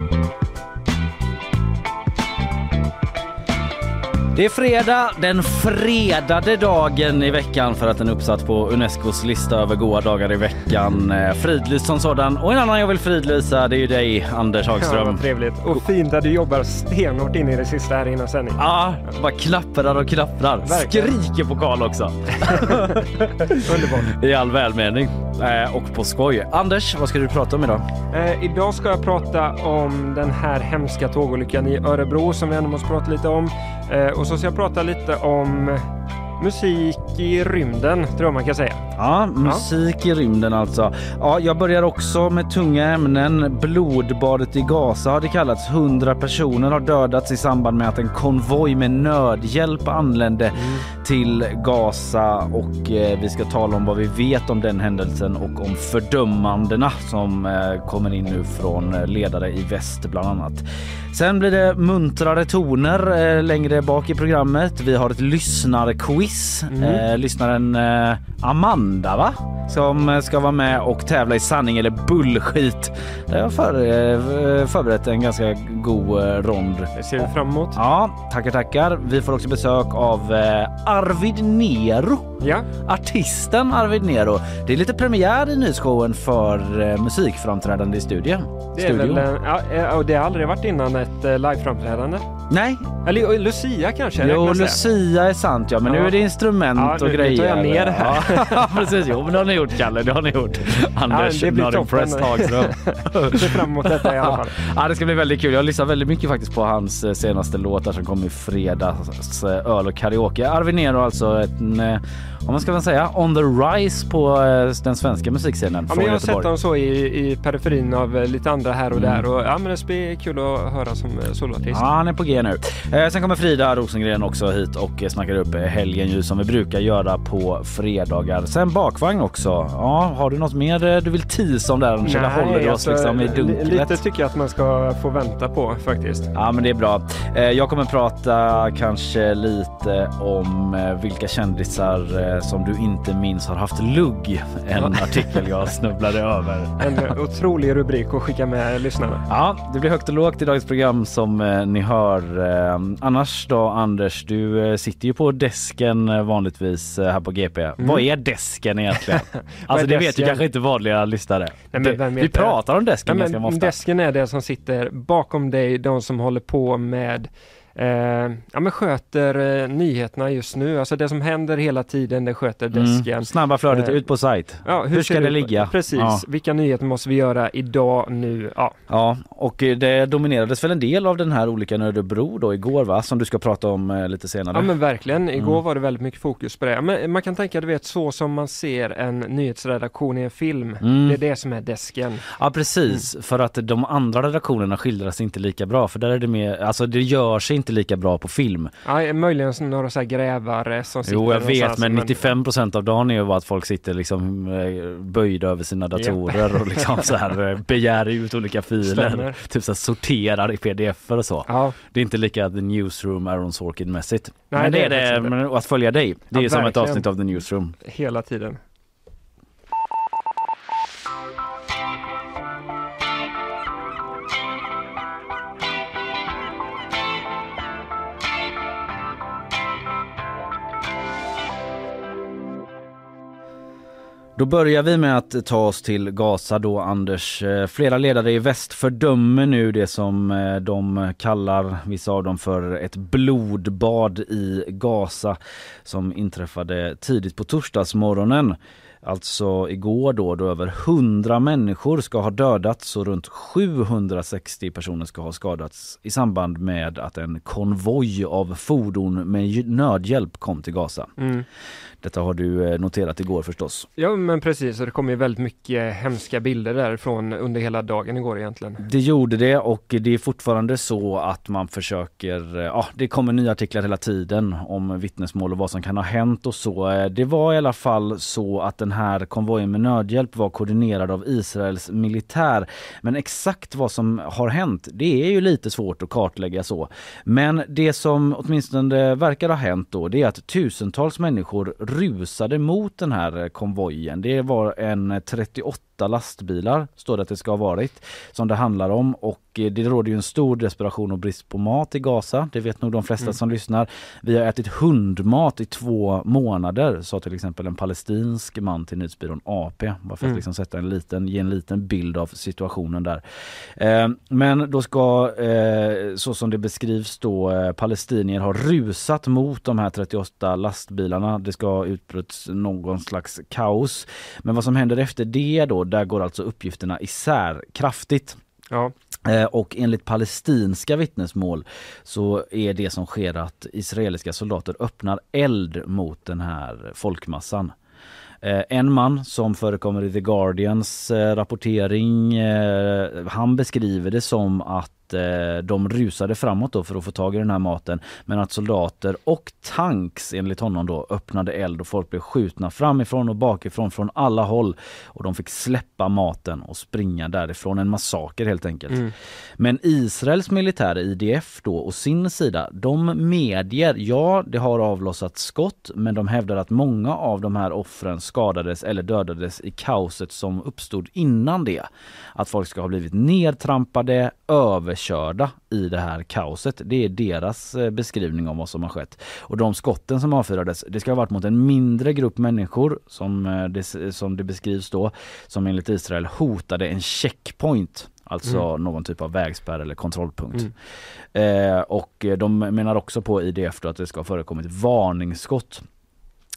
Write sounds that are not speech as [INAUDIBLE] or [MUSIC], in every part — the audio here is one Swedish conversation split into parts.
Thank you. Det är fredag, den fredade dagen i veckan för att den är uppsatt på Unescos lista över goda dagar i veckan. Eh, Fridlyst som sådan. Och en annan jag vill fridlysa det är ju dig Anders Ja, Hagström. vad trevligt. Och fint att du jobbar stenhårt in i det sista här innan sändning. Ja, bara knapprar och knapprar. Verkligen. Skriker pokal också. [LAUGHS] Underbart. I all välmening. Eh, och på skoj. Anders, vad ska du prata om idag? Eh, idag ska jag prata om den här hemska tågolyckan i Örebro som vi ändå måste prata lite om. Eh, och så ska jag prata lite om musik i rymden, tror jag man kan säga. Ja, musik i rymden alltså. Ja, jag börjar också med tunga ämnen. Blodbadet i Gaza har det kallats. 100 personer har dödats i samband med att en konvoj med nödhjälp anlände till Gaza och eh, vi ska tala om vad vi vet om den händelsen och om fördömandena som eh, kommer in nu från eh, ledare i väst bland annat. Sen blir det muntrare toner eh, längre bak i programmet. Vi har ett lyssnarquiz. Eh, lyssnaren eh, Amanda va? Som eh, ska vara med och tävla i sanning eller bullshit. Jag har för, eh, förberett en ganska god eh, rond. Det ser vi fram emot. Ja, tackar tackar. Vi får också besök av Arvid Nero. Ja, Artisten Arvid Nero. Det är lite premiär i nyhetsshowen för musikframträdande i studion. det är väl, ja, och det har aldrig varit innan ett liveframträdande. Nej, Eller Lucia kanske? Jo? Lucia är sant ja, men Ja. nu är det instrument Ja, och nu- nu tar grejer. jag ner det här. Ja, [LAUGHS] precis. Jo, men gjort Kalle, det har ni gjort. Anders, det blir not impressed Hagström. Ser fram emot detta i alla fall. Ja, det ska bli väldigt kul. Jag lyssnar väldigt mycket faktiskt på hans eh, senaste låtar som kom i fredags, eh, öl och karaoke. Arvid Nero alltså, en, eh, om man ska väl säga, on the rise på eh, den svenska musikscenen Ja, från jag har sett Göteborg. dem så i, i periferin av eh, lite andra här och Mm. där. Och, ja, men det blir kul att höra som eh, soloartist. Ja, han är på G nu. Eh, sen kommer Frida Rosengren också hit och snackar upp helgen ju som vi brukar göra på fredagar. Sen bakvagn också. Ja, har du något mer du vill teasa om där Anders? Eller håller du oss alltså, liksom i dunklet? Lite tycker jag att man ska få vänta på faktiskt. Ja, men det är bra. Eh, Jag kommer prata kanske lite om vilka kändisar eh, som du inte minns har haft lugg. En artikel jag [LAUGHS] snubblade över. En otrolig rubrik att skicka med lyssnarna. Ja, det blir högt och lågt i dagens program som eh, ni hör. Eh, annars då Anders, du sitter ju på desken vanligtvis här på GP. Vad är desken egentligen? [LAUGHS] alltså det vet ju desken? kanske inte vanliga lyssnare. men Det- vi pratar om desken Ja, ganska men ofta. desken är det som sitter bakom dig, de som håller på med eh, ja, men sköter eh, nyheterna just nu. Alltså det som händer hela tiden, det sköter desken. Mm. Snabba flödet Eh, ut på sajt. Ja, Hur ska ser det ut? ligga? Precis, Ja. vilka nyheter måste vi göra idag, nu? Ja, Ja, och eh, det dominerades väl en del av den här olyckan i Örebro då igår va? Som du ska prata om eh, lite senare. ja men verkligen. Igår Mm. var det väldigt mycket fokus på det. Men man kan tänka, du vet, så som man ser en nyhetsredaktion i en film. Mm. Det är det som är desken. Ja precis, Mm. för att de andra redaktionerna skildras inte lika bra för där är det mer, alltså det gör sig inte inte lika bra på film. Ja, möjligen några så grävare som sitter Jo jag vet men 95% av dagen är ju bara att folk sitter liksom eh, böjda över sina datorer och liksom så här eh, [LAUGHS] begär ut olika filer. Stämmer. Typ så här sorterar i pdf och så. Ja, Det är inte lika The Newsroom Aaron Sorkin mässigt. Nej, men det, det är det, men att följa dig. Det är Ja, som ett verkligen. avsnitt av The Newsroom. hela tiden. Då börjar vi med att ta oss till Gaza då Anders. Eh, flera ledare i väst fördömer nu det som eh, de kallar, vissa av dem för ett blodbad i Gaza som inträffade tidigt på torsdagsmorgonen. Alltså igår då, då över 100 människor ska ha dödats och runt 760 personer ska ha skadats i samband med att en konvoj av fordon med nödhjälp kom till Gaza. Mm. Detta har du eh, noterat igår förstås. Ja men precis, och det kom ju väldigt mycket hemska bilder därifrån under hela dagen igår egentligen. Det gjorde det och det är fortfarande så att man försöker, eh, ja det kommer nya artiklar hela tiden om vittnesmål och vad som kan ha hänt och så. Eh, Det var i alla fall så att den här konvojen med nödhjälp var koordinerad av Israels militär. Men exakt vad som har hänt, det är ju lite svårt att kartlägga så. Men det som åtminstone verkar ha hänt då, det är att tusentals människor rusade mot den här konvojen. Det var en 38 lastbilar, står det att det ska ha varit, som det handlar om och eh, det råder ju en stor desperation och brist på mat i Gaza. Det vet nog de flesta som lyssnar. Vi har ätit hundmat i två månader, sa till exempel en palestinsk man till nyhetsbyrån AP. Bara för att liksom sätta en liten, ge en liten bild av situationen där. Eh, men då ska, eh, så som det beskrivs då, eh, palestinier har rusat mot de här 38 lastbilarna. Det ska ha utbrutit någon slags kaos. Men vad som händer efter det då, där går alltså uppgifterna isär kraftigt. Ja, Eh, Och enligt palestinska vittnesmål så är det som sker att israeliska soldater öppnar eld mot den här folkmassan. Eh, En man som förekommer i The Guardians eh, rapportering, han beskriver det som att eh, de rusade framåt då för att få tag i den här maten men att soldater och tanks enligt honom då öppnade eld och folk blev skjutna framifrån och bakifrån från alla håll och de fick släppa maten och springa därifrån. En massaker helt enkelt. Men Israels militär IDF då och sin sida, de medger, ja det har avlossats skott men de hävdar att många av de här offren skadades eller dödades i kaoset som uppstod innan det. Att folk ska ha blivit nedtrampade, överkörda i det här kaoset. Det är deras eh, beskrivning om vad som har skett. Och de skotten som avfyrades, det ska ha varit mot en mindre grupp människor som eh, det, som det beskrivs då, som enligt Israel hotade en checkpoint. Alltså någon typ av vägspärr eller kontrollpunkt. Eh, och de menar också på IDF då att det ska ha förekommit varningsskott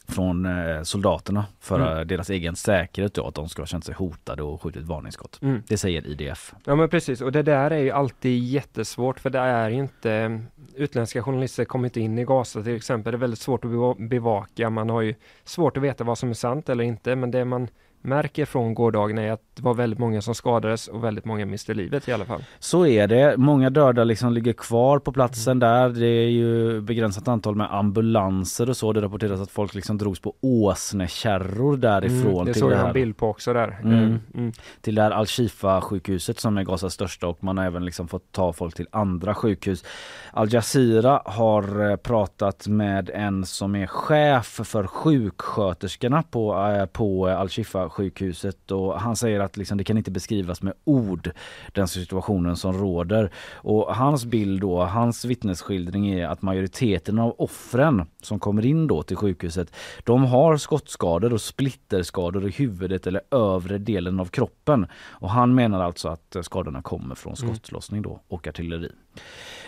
från eh, soldaterna för eh, deras egen säkerhet då, att de ska ha känt sig hotade och skjutit varningsskott. Mm. Det säger IDF. ja men precis och det där är ju alltid jättesvårt för det är inte Utländska journalister kommer inte in i Gaza till exempel. Det är väldigt svårt att beva- bevaka. Man har ju svårt att veta vad som är sant eller inte men det man märker från gårdagen är att det var väldigt många som skadades och väldigt många miste livet i alla fall. Så är det. Många döda liksom ligger kvar på platsen där. Det är ju begränsat antal med ambulanser och så. Det rapporteras att folk liksom drogs på åsnekärror därifrån Mm, det till såg det jag en bild på också där. Mm. Eh, Mm. till det här Al-Shifa sjukhuset som är Gazas största och man har även liksom fått ta folk till andra sjukhus. Al Jazeera har eh, pratat med en som är chef för sjuksköterskorna på, eh, på Al-Shifa sjukhuset och han säger att liksom det kan inte beskrivas med ord den situationen som råder. Och hans bild då, hans vittnesskildring är att majoriteten av offren som kommer in då till sjukhuset, de har skottskador och splitterskador i huvudet eller övre delen av kroppen. Och han menar alltså att eh, skadorna kommer från skottlossning då och artilleri.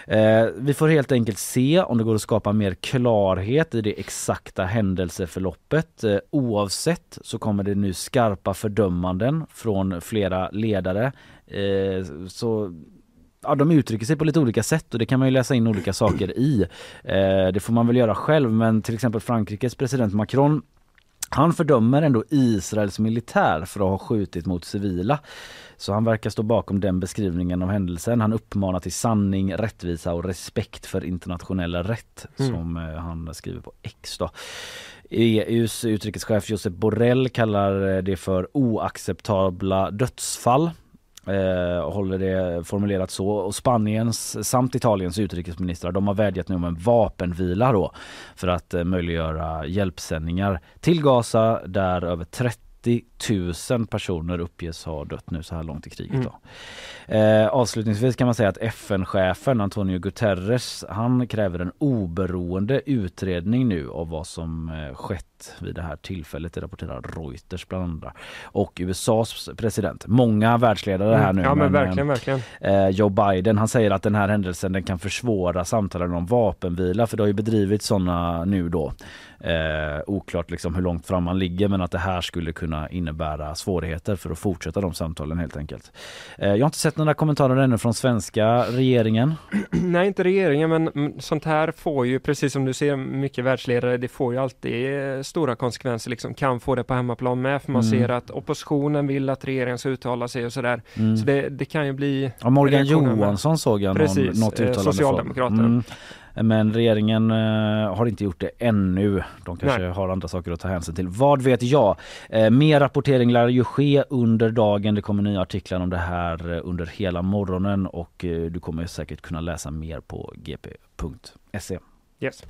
Eh, vi får helt enkelt se om det går att skapa mer klarhet i det exakta händelseförloppet. Eh, oavsett så kommer det nu skarpa fördömanden från flera ledare. Eh, så ja, de uttrycker sig på lite olika sätt och det kan man ju läsa in olika saker i. Eh, det får man väl göra själv men till exempel Frankrikes president Macron Han fördömer ändå Israels militär för att ha skjutit mot civila. Så han verkar stå bakom den beskrivningen av händelsen. Han uppmanar till sanning, rättvisa och respekt för internationella rätt mm. som eh, han skriver på X. Då. EUs utrikeschef Josep Borrell kallar det för oacceptabla dödsfall Eh, håller det formulerat så. Och Spaniens samt Italiens utrikesministrar de har vädjat nu om en vapenvila då för att eh, möjliggöra hjälpsändningar till Gaza där över 30 000 personer uppges ha dött nu så här långt i kriget. Då. Eh, avslutningsvis kan man säga att FN-chefen Antonio Guterres han kräver en oberoende utredning nu av vad som eh, skett vid det här tillfället, det rapporterar Reuters bland andra. Och USAs president, många världsledare här mm. nu. Ja men, men verkligen, verkligen. Eh, Joe Biden han säger att den här händelsen den kan försvåra samtalen om vapenvila för det har ju bedrivits sådana nu då. Eh, oklart liksom hur långt fram man ligger men att det här skulle kunna innebära svårigheter för att fortsätta de samtalen helt enkelt. Eh, jag har inte sett några kommentarer ännu från svenska regeringen. [CLEARS THROAT] Nej inte regeringen men sånt här får ju precis som du ser mycket världsledare det får ju alltid eh, stora konsekvenser liksom kan få det på hemmaplan med för man mm. ser att oppositionen vill att regeringen ska uttala sig och sådär. Mm. Så det, det, kan ju bli ja, Morgan Johansson med. såg jag Precis, någon, något uttalande Socialdemokraterna. Men regeringen eh, har inte gjort det ännu. De kanske Nej. har andra saker att ta hänsyn till. Vad vet jag? Eh, mer rapportering lär ju ske under dagen. Det kommer nya artiklar om det här eh, under hela morgonen och du kommer säkert kunna läsa mer på gp.se. Yes.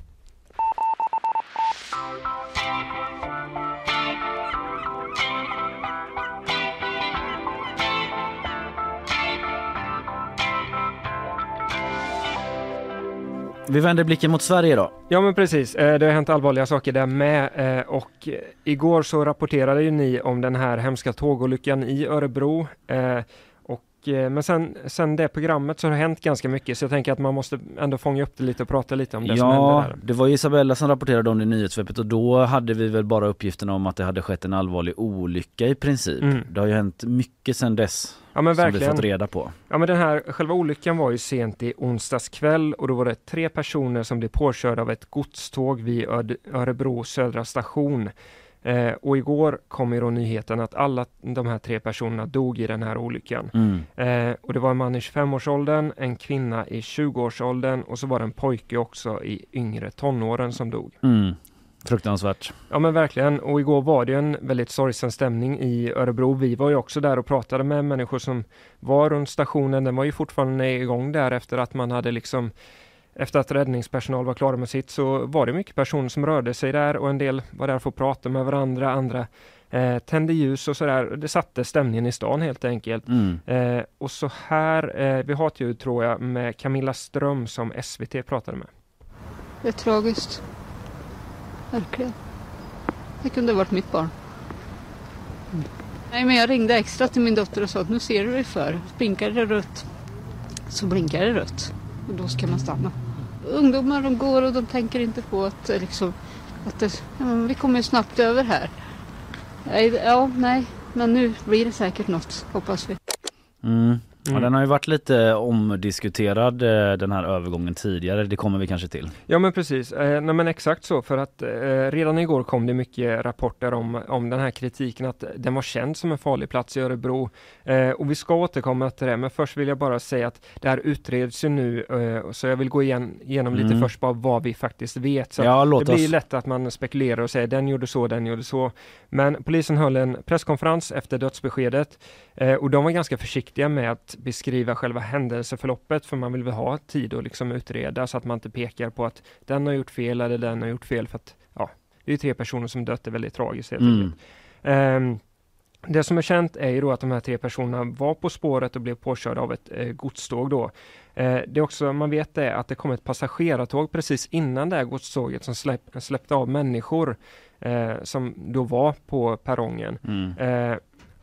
Vi vänder blicken mot Sverige då. Ja men precis, eh, det har hänt allvarliga saker där med eh, och igår så rapporterade ju ni om den här hemska tågolyckan i Örebro. Eh, och, men sen, sen det programmet så har det hänt ganska mycket så jag tänker att man måste ändå fånga upp det lite och prata lite om det ja, som hände där. det var Isabella som rapporterade om det i nyhetssvepet och då hade vi väl bara uppgifterna om att det hade skett en allvarlig olycka i princip. Mm. Det har ju hänt mycket sedan dess Ja men verkligen. Som vi fått reda på. Ja men den här själva olyckan var ju sent i onsdags kväll och då var det tre personer som blev påkörda av ett godståg vid Örebro södra station. Eh, och igår kom ju då nyheten att alla de här tre personerna dog i den här olyckan. Mm. Eh, och det var en man i 25-årsåldern, en kvinna i 20-årsåldern och så var det en pojke också i yngre tonåren som dog. Mm. Fruktansvärt. Ja men verkligen och igår var det en väldigt sorgsen stämning i Örebro. Vi var ju också där och pratade med människor som var runt stationen. Den var ju fortfarande igång där efter att man hade liksom efter att räddningspersonal var klara med sitt så var det mycket personer som rörde sig där och en del var där för att prata med varandra, andra eh, tände ljus och sådär. Det satte stämningen i stan helt enkelt. Mm. Eh, och så här, eh, vi har ett ljud tror jag med Camilla Ström som SVT pratade med. Det är tragiskt. Verkligen. Det kunde ha varit mitt barn. Mm. Nej, men jag ringde extra till min dotter och sa att nu ser du dig för. Blinkar det rött så blinkar det rött. Och då ska man stanna. Ungdomar de går och de tänker inte på att, eh, liksom, att det, ja, vi kommer snabbt över här. Ja, nej, men nu blir det säkert något, hoppas vi. Mm. Mm. Ja, den har ju varit lite omdiskuterad eh, den här övergången tidigare, det kommer vi kanske till. Ja men precis, eh, nej, men exakt så för att eh, redan igår kom det mycket rapporter om, om den här kritiken att den var känd som en farlig plats i Örebro. Eh, och vi ska återkomma till det men först vill jag bara säga att det här utreds ju nu eh, så jag vill gå igen, igenom mm. lite först bara vad vi faktiskt vet. Så ja, det blir lätt att man spekulerar och säger den gjorde så, den gjorde så. Men polisen höll en presskonferens efter dödsbeskedet eh, och de var ganska försiktiga med att beskriva själva händelseförloppet för man vill väl ha tid att liksom utreda så att man inte pekar på att den har gjort fel eller den har gjort fel för att ja, det är tre personer som dött, det är väldigt tragiskt helt mm. Um, det som är känt är ju då att de här tre personerna var på spåret och blev påkörda av ett eh, godståg då. Eh, det också man vet är att det kom ett passagerartåg precis innan det här godståget som släpp, släppte av människor eh, som då var på perrongen. Mm. Eh,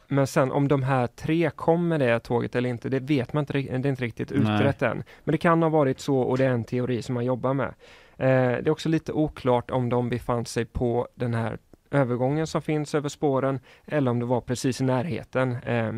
men sen om de här tre kom med det tåget eller inte, det vet man inte, det är inte riktigt utrett än. Men det kan ha varit så och det är en teori som man jobbar med. Eh, det är också lite oklart om de befann sig på den här övergången som finns över spåren eller om det var precis i närheten. Eh,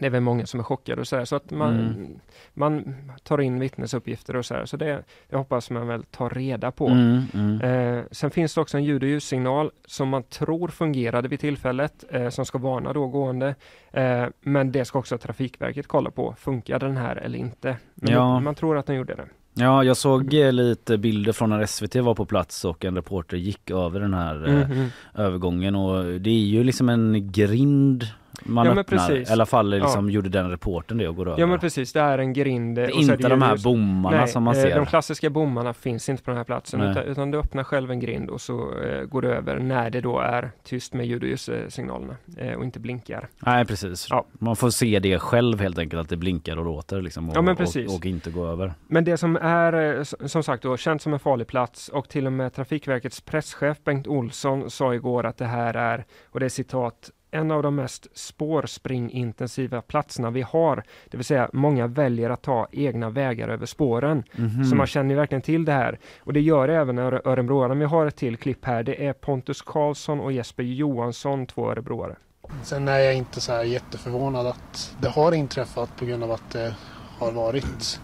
det är väl många som är chockade och så här, så att man, Mm. man tar in vittnesuppgifter och så här, så det, det hoppas man väl tar reda på. Mm, mm. Eh, sen finns det också en ljud och ljussignal som man tror fungerade vid tillfället, eh, som ska varna då gående. Eh, men det ska också Trafikverket kolla på, funkar den här eller inte? Men Ja. man tror att den gjorde det. Ja, jag såg eh, lite bilder från när SVT var på plats och en reporter gick över den här eh, Mhm. övergången och det är ju liksom en grind man Ja, öppnar. precis. I alla fall liksom Ja. gjorde den reporten det och går över. Ja men precis, det är en grind. det är inte det de här bommarna Nej, som man eh, ser. De klassiska bommarna finns inte på den här platsen utan, utan du öppnar själv en grind och så eh, går du över när det då är tyst med ljud och ljussignalerna eh, och inte blinkar. Nej precis. Ja. Man får se det själv helt enkelt att det blinkar och låter liksom och, Ja, men precis. och, och inte gå över. Men det som är eh, som sagt då känt som en farlig plats och till och med Trafikverkets presschef Bengt Olsson sa igår att det här är, och det är citat, en av de mest spårspringintensiva platserna vi har. Det vill säga många väljer att ta egna vägar över spåren. Mhm. Så man känner ju verkligen till det här. Och det gör även Öre- örebroarna. Vi har ett till klipp här. Det är Pontus Karlsson och Jesper Johansson, två örebroare. Sen är jag inte så här jätteförvånad att det har inträffat på grund av att det har varit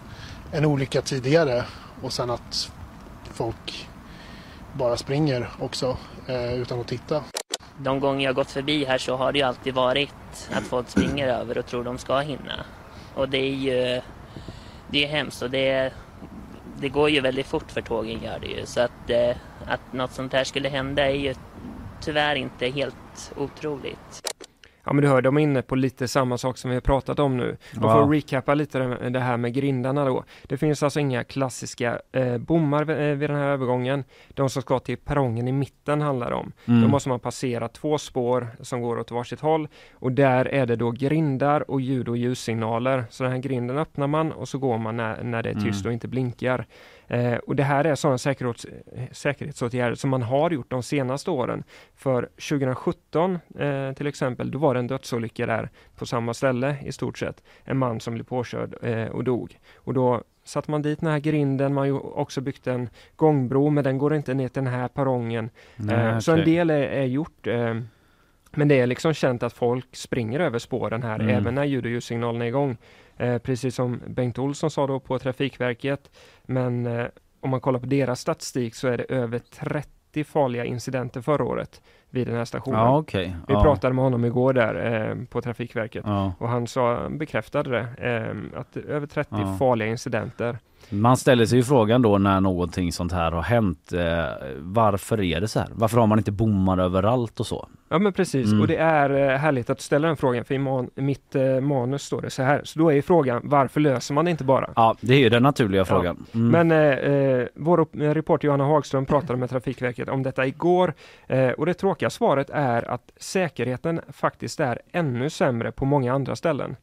en olycka tidigare och sen att folk bara springer också eh, utan att titta. De gånger jag gått förbi här så har det ju alltid varit att folk springer över och tror de ska hinna. Och det är ju det är hemskt och det, det går ju väldigt fort för tågen gör det ju. Så att, eh, att något sånt här skulle hända är ju tyvärr inte helt otroligt. Ja men du hör, de är inne på lite samma sak som vi har pratat om nu. Och för att recappa lite det- här med grindarna då. Det finns alltså inga klassiska eh, bommar vid, eh, vid den här övergången. De som ska till perrongen i mitten handlar om. Mm. Då måste man passera två spår som går åt varsitt håll och där är det då grindar och ljud och ljussignaler. Så den här grinden öppnar man och så går man när, när det är tyst Mm. och inte blinkar. Eh, och det här är sådana säkerhets, säkerhetsåtgärder som man har gjort de senaste åren. För 2017 eh, till exempel, då var det en dödsolycka där på samma ställe i stort sett. En man som blev påkörd eh, och dog. Och då satte man dit den här grinden, man har också byggt en gångbro men den går inte ner till den här perrongen. Nej, Eh, Så en del är, är gjort. eh, Men det är liksom känt att folk springer över spåren här Mm. även när ljud och ljussignalerna är igång. Eh, Precis som Bengt Olsson sa då på Trafikverket. Men eh, om man kollar på deras statistik så är det över 30 farliga incidenter förra året vid den här stationen. Ja okej. Vi ja. pratade med honom igår där eh, på Trafikverket. Ja. Och han sa, bekräftade det, eh, att över 30 Ja. farliga incidenter. Man ställer sig ju frågan då när någonting sånt här har hänt. Eh, varför är det så här? Varför har man inte bommar överallt och så? Ja men precis, Mm. och det är eh, härligt att du ställer den frågan för i man, mitt eh, manus står det så här. Så då är ju frågan, varför löser man det inte bara? Ja det är ju den naturliga frågan. Mm. Men eh, eh, vår reporter Johanna Hagström pratade med Trafikverket om detta igår eh, och det tråkiga svaret är att säkerheten faktiskt är ännu sämre på många andra ställen.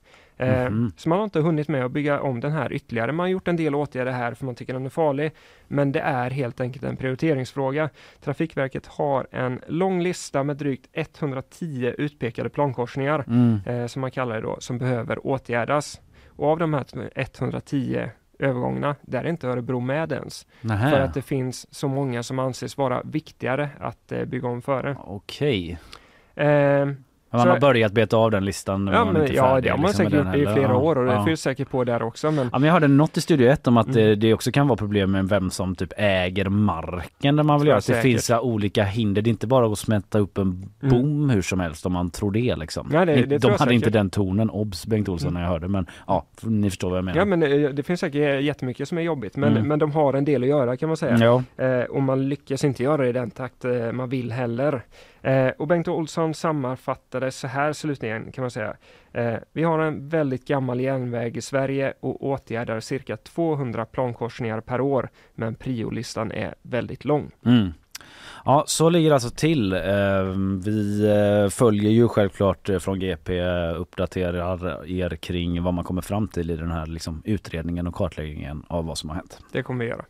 Mhm. Så man har inte hunnit med att bygga om den här ytterligare. Man har gjort en del åtgärder här för man tycker den är farlig. Men det är helt enkelt en prioriteringsfråga. Trafikverket har en lång lista med drygt 110 utpekade plankorsningar Mm. eh, som man kallar det då, som behöver åtgärdas. Och av de här 110 övergångarna, där är inte Örebro med ens. Nähä. För att det finns så många som anses vara viktigare att eh, bygga om före. Okej. Eh, Man har börjat beta av den listan. ja, men, inte ja, det har man liksom säkert gjort i flera Ja, år och det ja. finns säkert på där också. Men Ja, men jag hörde något i Studio 1 om att Mm. eh, det också kan vara problem med vem som typ äger marken där man vill göra. Att det finns olika hinder. Det är inte bara att smätta upp en bom hur som helst om man tror det liksom. Nej, det- det De hade inte säkert. den tonen, obs Bengt Olsson Mm. när jag hörde men ja, ni förstår vad jag menar. Ja men det, det finns säkert jättemycket som är jobbigt men, Mm. men de har en del att göra kan man säga. Ja. Eh, och man lyckas inte göra det i den takt eh, man vill heller. Eh, och Bengt Olsson sammanfattade så här slutligen kan man säga. Eh, vi har en väldigt gammal järnväg i Sverige och åtgärdar cirka 200 plankorsningar per år. Men priolistan är väldigt lång. Mm. Ja, så ligger det alltså till. Eh, Vi eh, följer ju självklart eh, från GP, uppdaterar er kring vad man kommer fram till i den här liksom, utredningen och kartläggningen av vad som har hänt. Det kommer vi göra.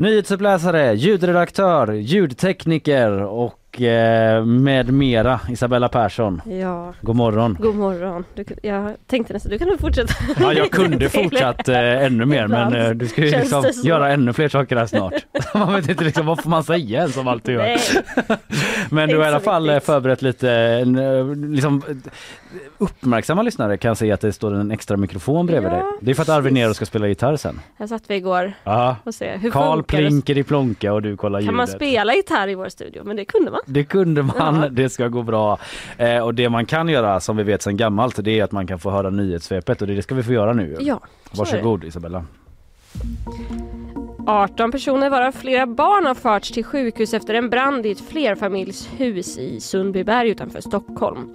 Nyhetsuppläsare, ljudredaktör, ljudtekniker och och eh, med mera Isabella Persson. Ja, God morgon. god morgon. Du, jag tänkte nästan, du kan nog fortsätta. Ja, jag kunde [LAUGHS] fortsatt eh, ännu mer men eh, du ska ju liksom göra ännu fler saker här snart. [LAUGHS] man vet inte liksom, vad får man säga ens om allt du gör. [LAUGHS] Men du har i alla fall viktigt. förberett lite, en, liksom uppmärksamma lyssnare kan se att det står en extra mikrofon bredvid Ja, dig. Det är för att Arvid. Nero ska spela gitarr sen. här satt vi igår Ja. och se hur det? plinker i plonka och du kollar Kan man ljudet. spela gitarr i vår studio? Men det kunde man. Det kunde man, Ja. det ska gå bra. Eh, och det man kan göra som vi vet sedan gammalt det är att man kan få höra nyhetssvepet och det ska vi få göra nu. Ja. Varsågod Isabella. 18 personer varav flera barn har förts till sjukhus efter en brand i ett flerfamiljshus i Sundbyberg utanför Stockholm.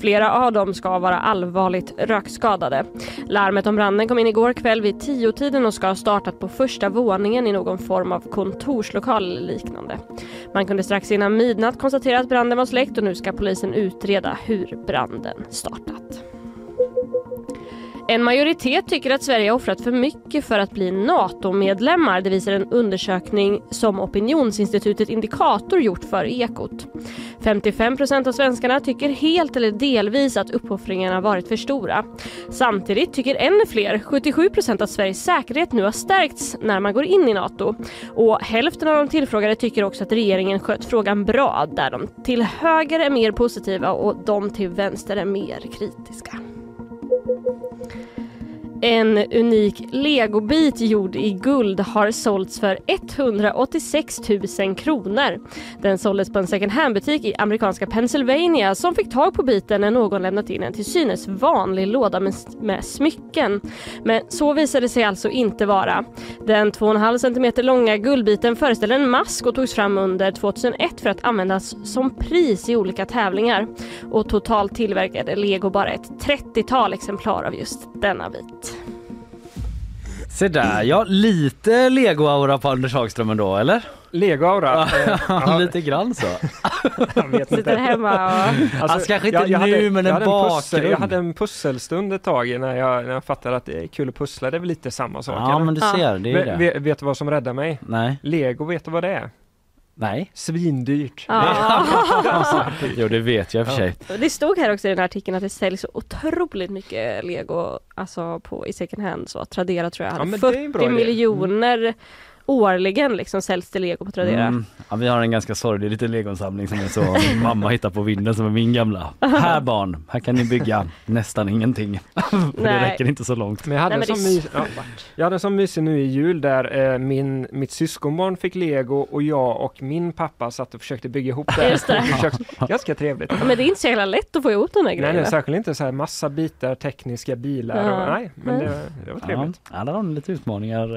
Flera av dem ska vara allvarligt rökskadade. Larmet om branden kom in igår kväll vid tiotiden och ska ha startat på första våningen i någon form av kontorslokal eller liknande. Man kunde strax innan midnatt konstatera att branden var släckt och nu ska polisen utreda hur branden startat. En majoritet tycker att Sverige har offrat för mycket för att bli NATO-medlemmar. Det visar en undersökning som opinionsinstitutet Indikator gjort för Ekot. 55 procent av svenskarna tycker helt eller delvis att uppoffringarna varit för stora. Samtidigt tycker ännu fler, 77 procent, att Sveriges säkerhet nu har stärkts när man går in i NATO. Och hälften av de tillfrågade tycker också att regeringen skött frågan bra, där de till höger är mer positiva och de till vänster är mer kritiska. En unik legobit gjord i guld har sålts för 186 000 kronor. Den såldes på en second hand-butik i amerikanska Pennsylvania som fick tag på biten när någon lämnat in en till synes vanlig låda med, med smycken. Men så visade det sig alltså inte vara. Den 2,5 cm långa guldbiten föreställer en mask och togs fram under 2001 för att användas som pris i olika tävlingar. Och totalt tillverkade Lego bara ett 30-tal exemplar av just denna bit. Se där, ja lite lego-aura på Anders Hagström ändå eller? Lego-aura. Eh, [LAUGHS] ja, lite grann så. [LAUGHS] jag vet Sitter inte. hemma och... Alltså, kanske inte nu, men en jag hade pussel, bakgrund. jag hade en pusselstund ett tag när jag, när jag fattade att det är kul att pussla. Det är väl lite samma sak? Ja eller? men du ser, det är ju det. vet, vet du vad som räddar mig? Nej. Lego, vet du vad det är? Nej. Svindyrt. Ja. [LAUGHS] Jo det vet jag i och för sig. Det stod här också i den här artikeln att det säljs så otroligt mycket lego alltså på, i second hand. Så Tradera tror jag Ja, hade bra 40 idé. miljoner årligen liksom säljs till lego på Tradera. Mm. Ja, vi har en ganska sorglig liten legonsamling som är så min mamma hittar på vinden som är min gamla. Här barn, här kan ni bygga nästan ingenting. [LAUGHS] För det Nej. räcker inte så långt. Men jag hade, Nej, en men sån det mys, ja, jag hade en sån mysig nu i jul där eh, min, mitt syskonbarn fick lego och jag och min pappa satt och försökte bygga ihop det. Just det. [LAUGHS] Försökte- Ganska trevligt. Ja, Men det är inte så jävla lätt att få ihop de här Nej, grejerna. nej, särskilt inte så här massa bitar, tekniska bilar och, Ja. nej, men det, det var trevligt. ja, där har lite utmaningar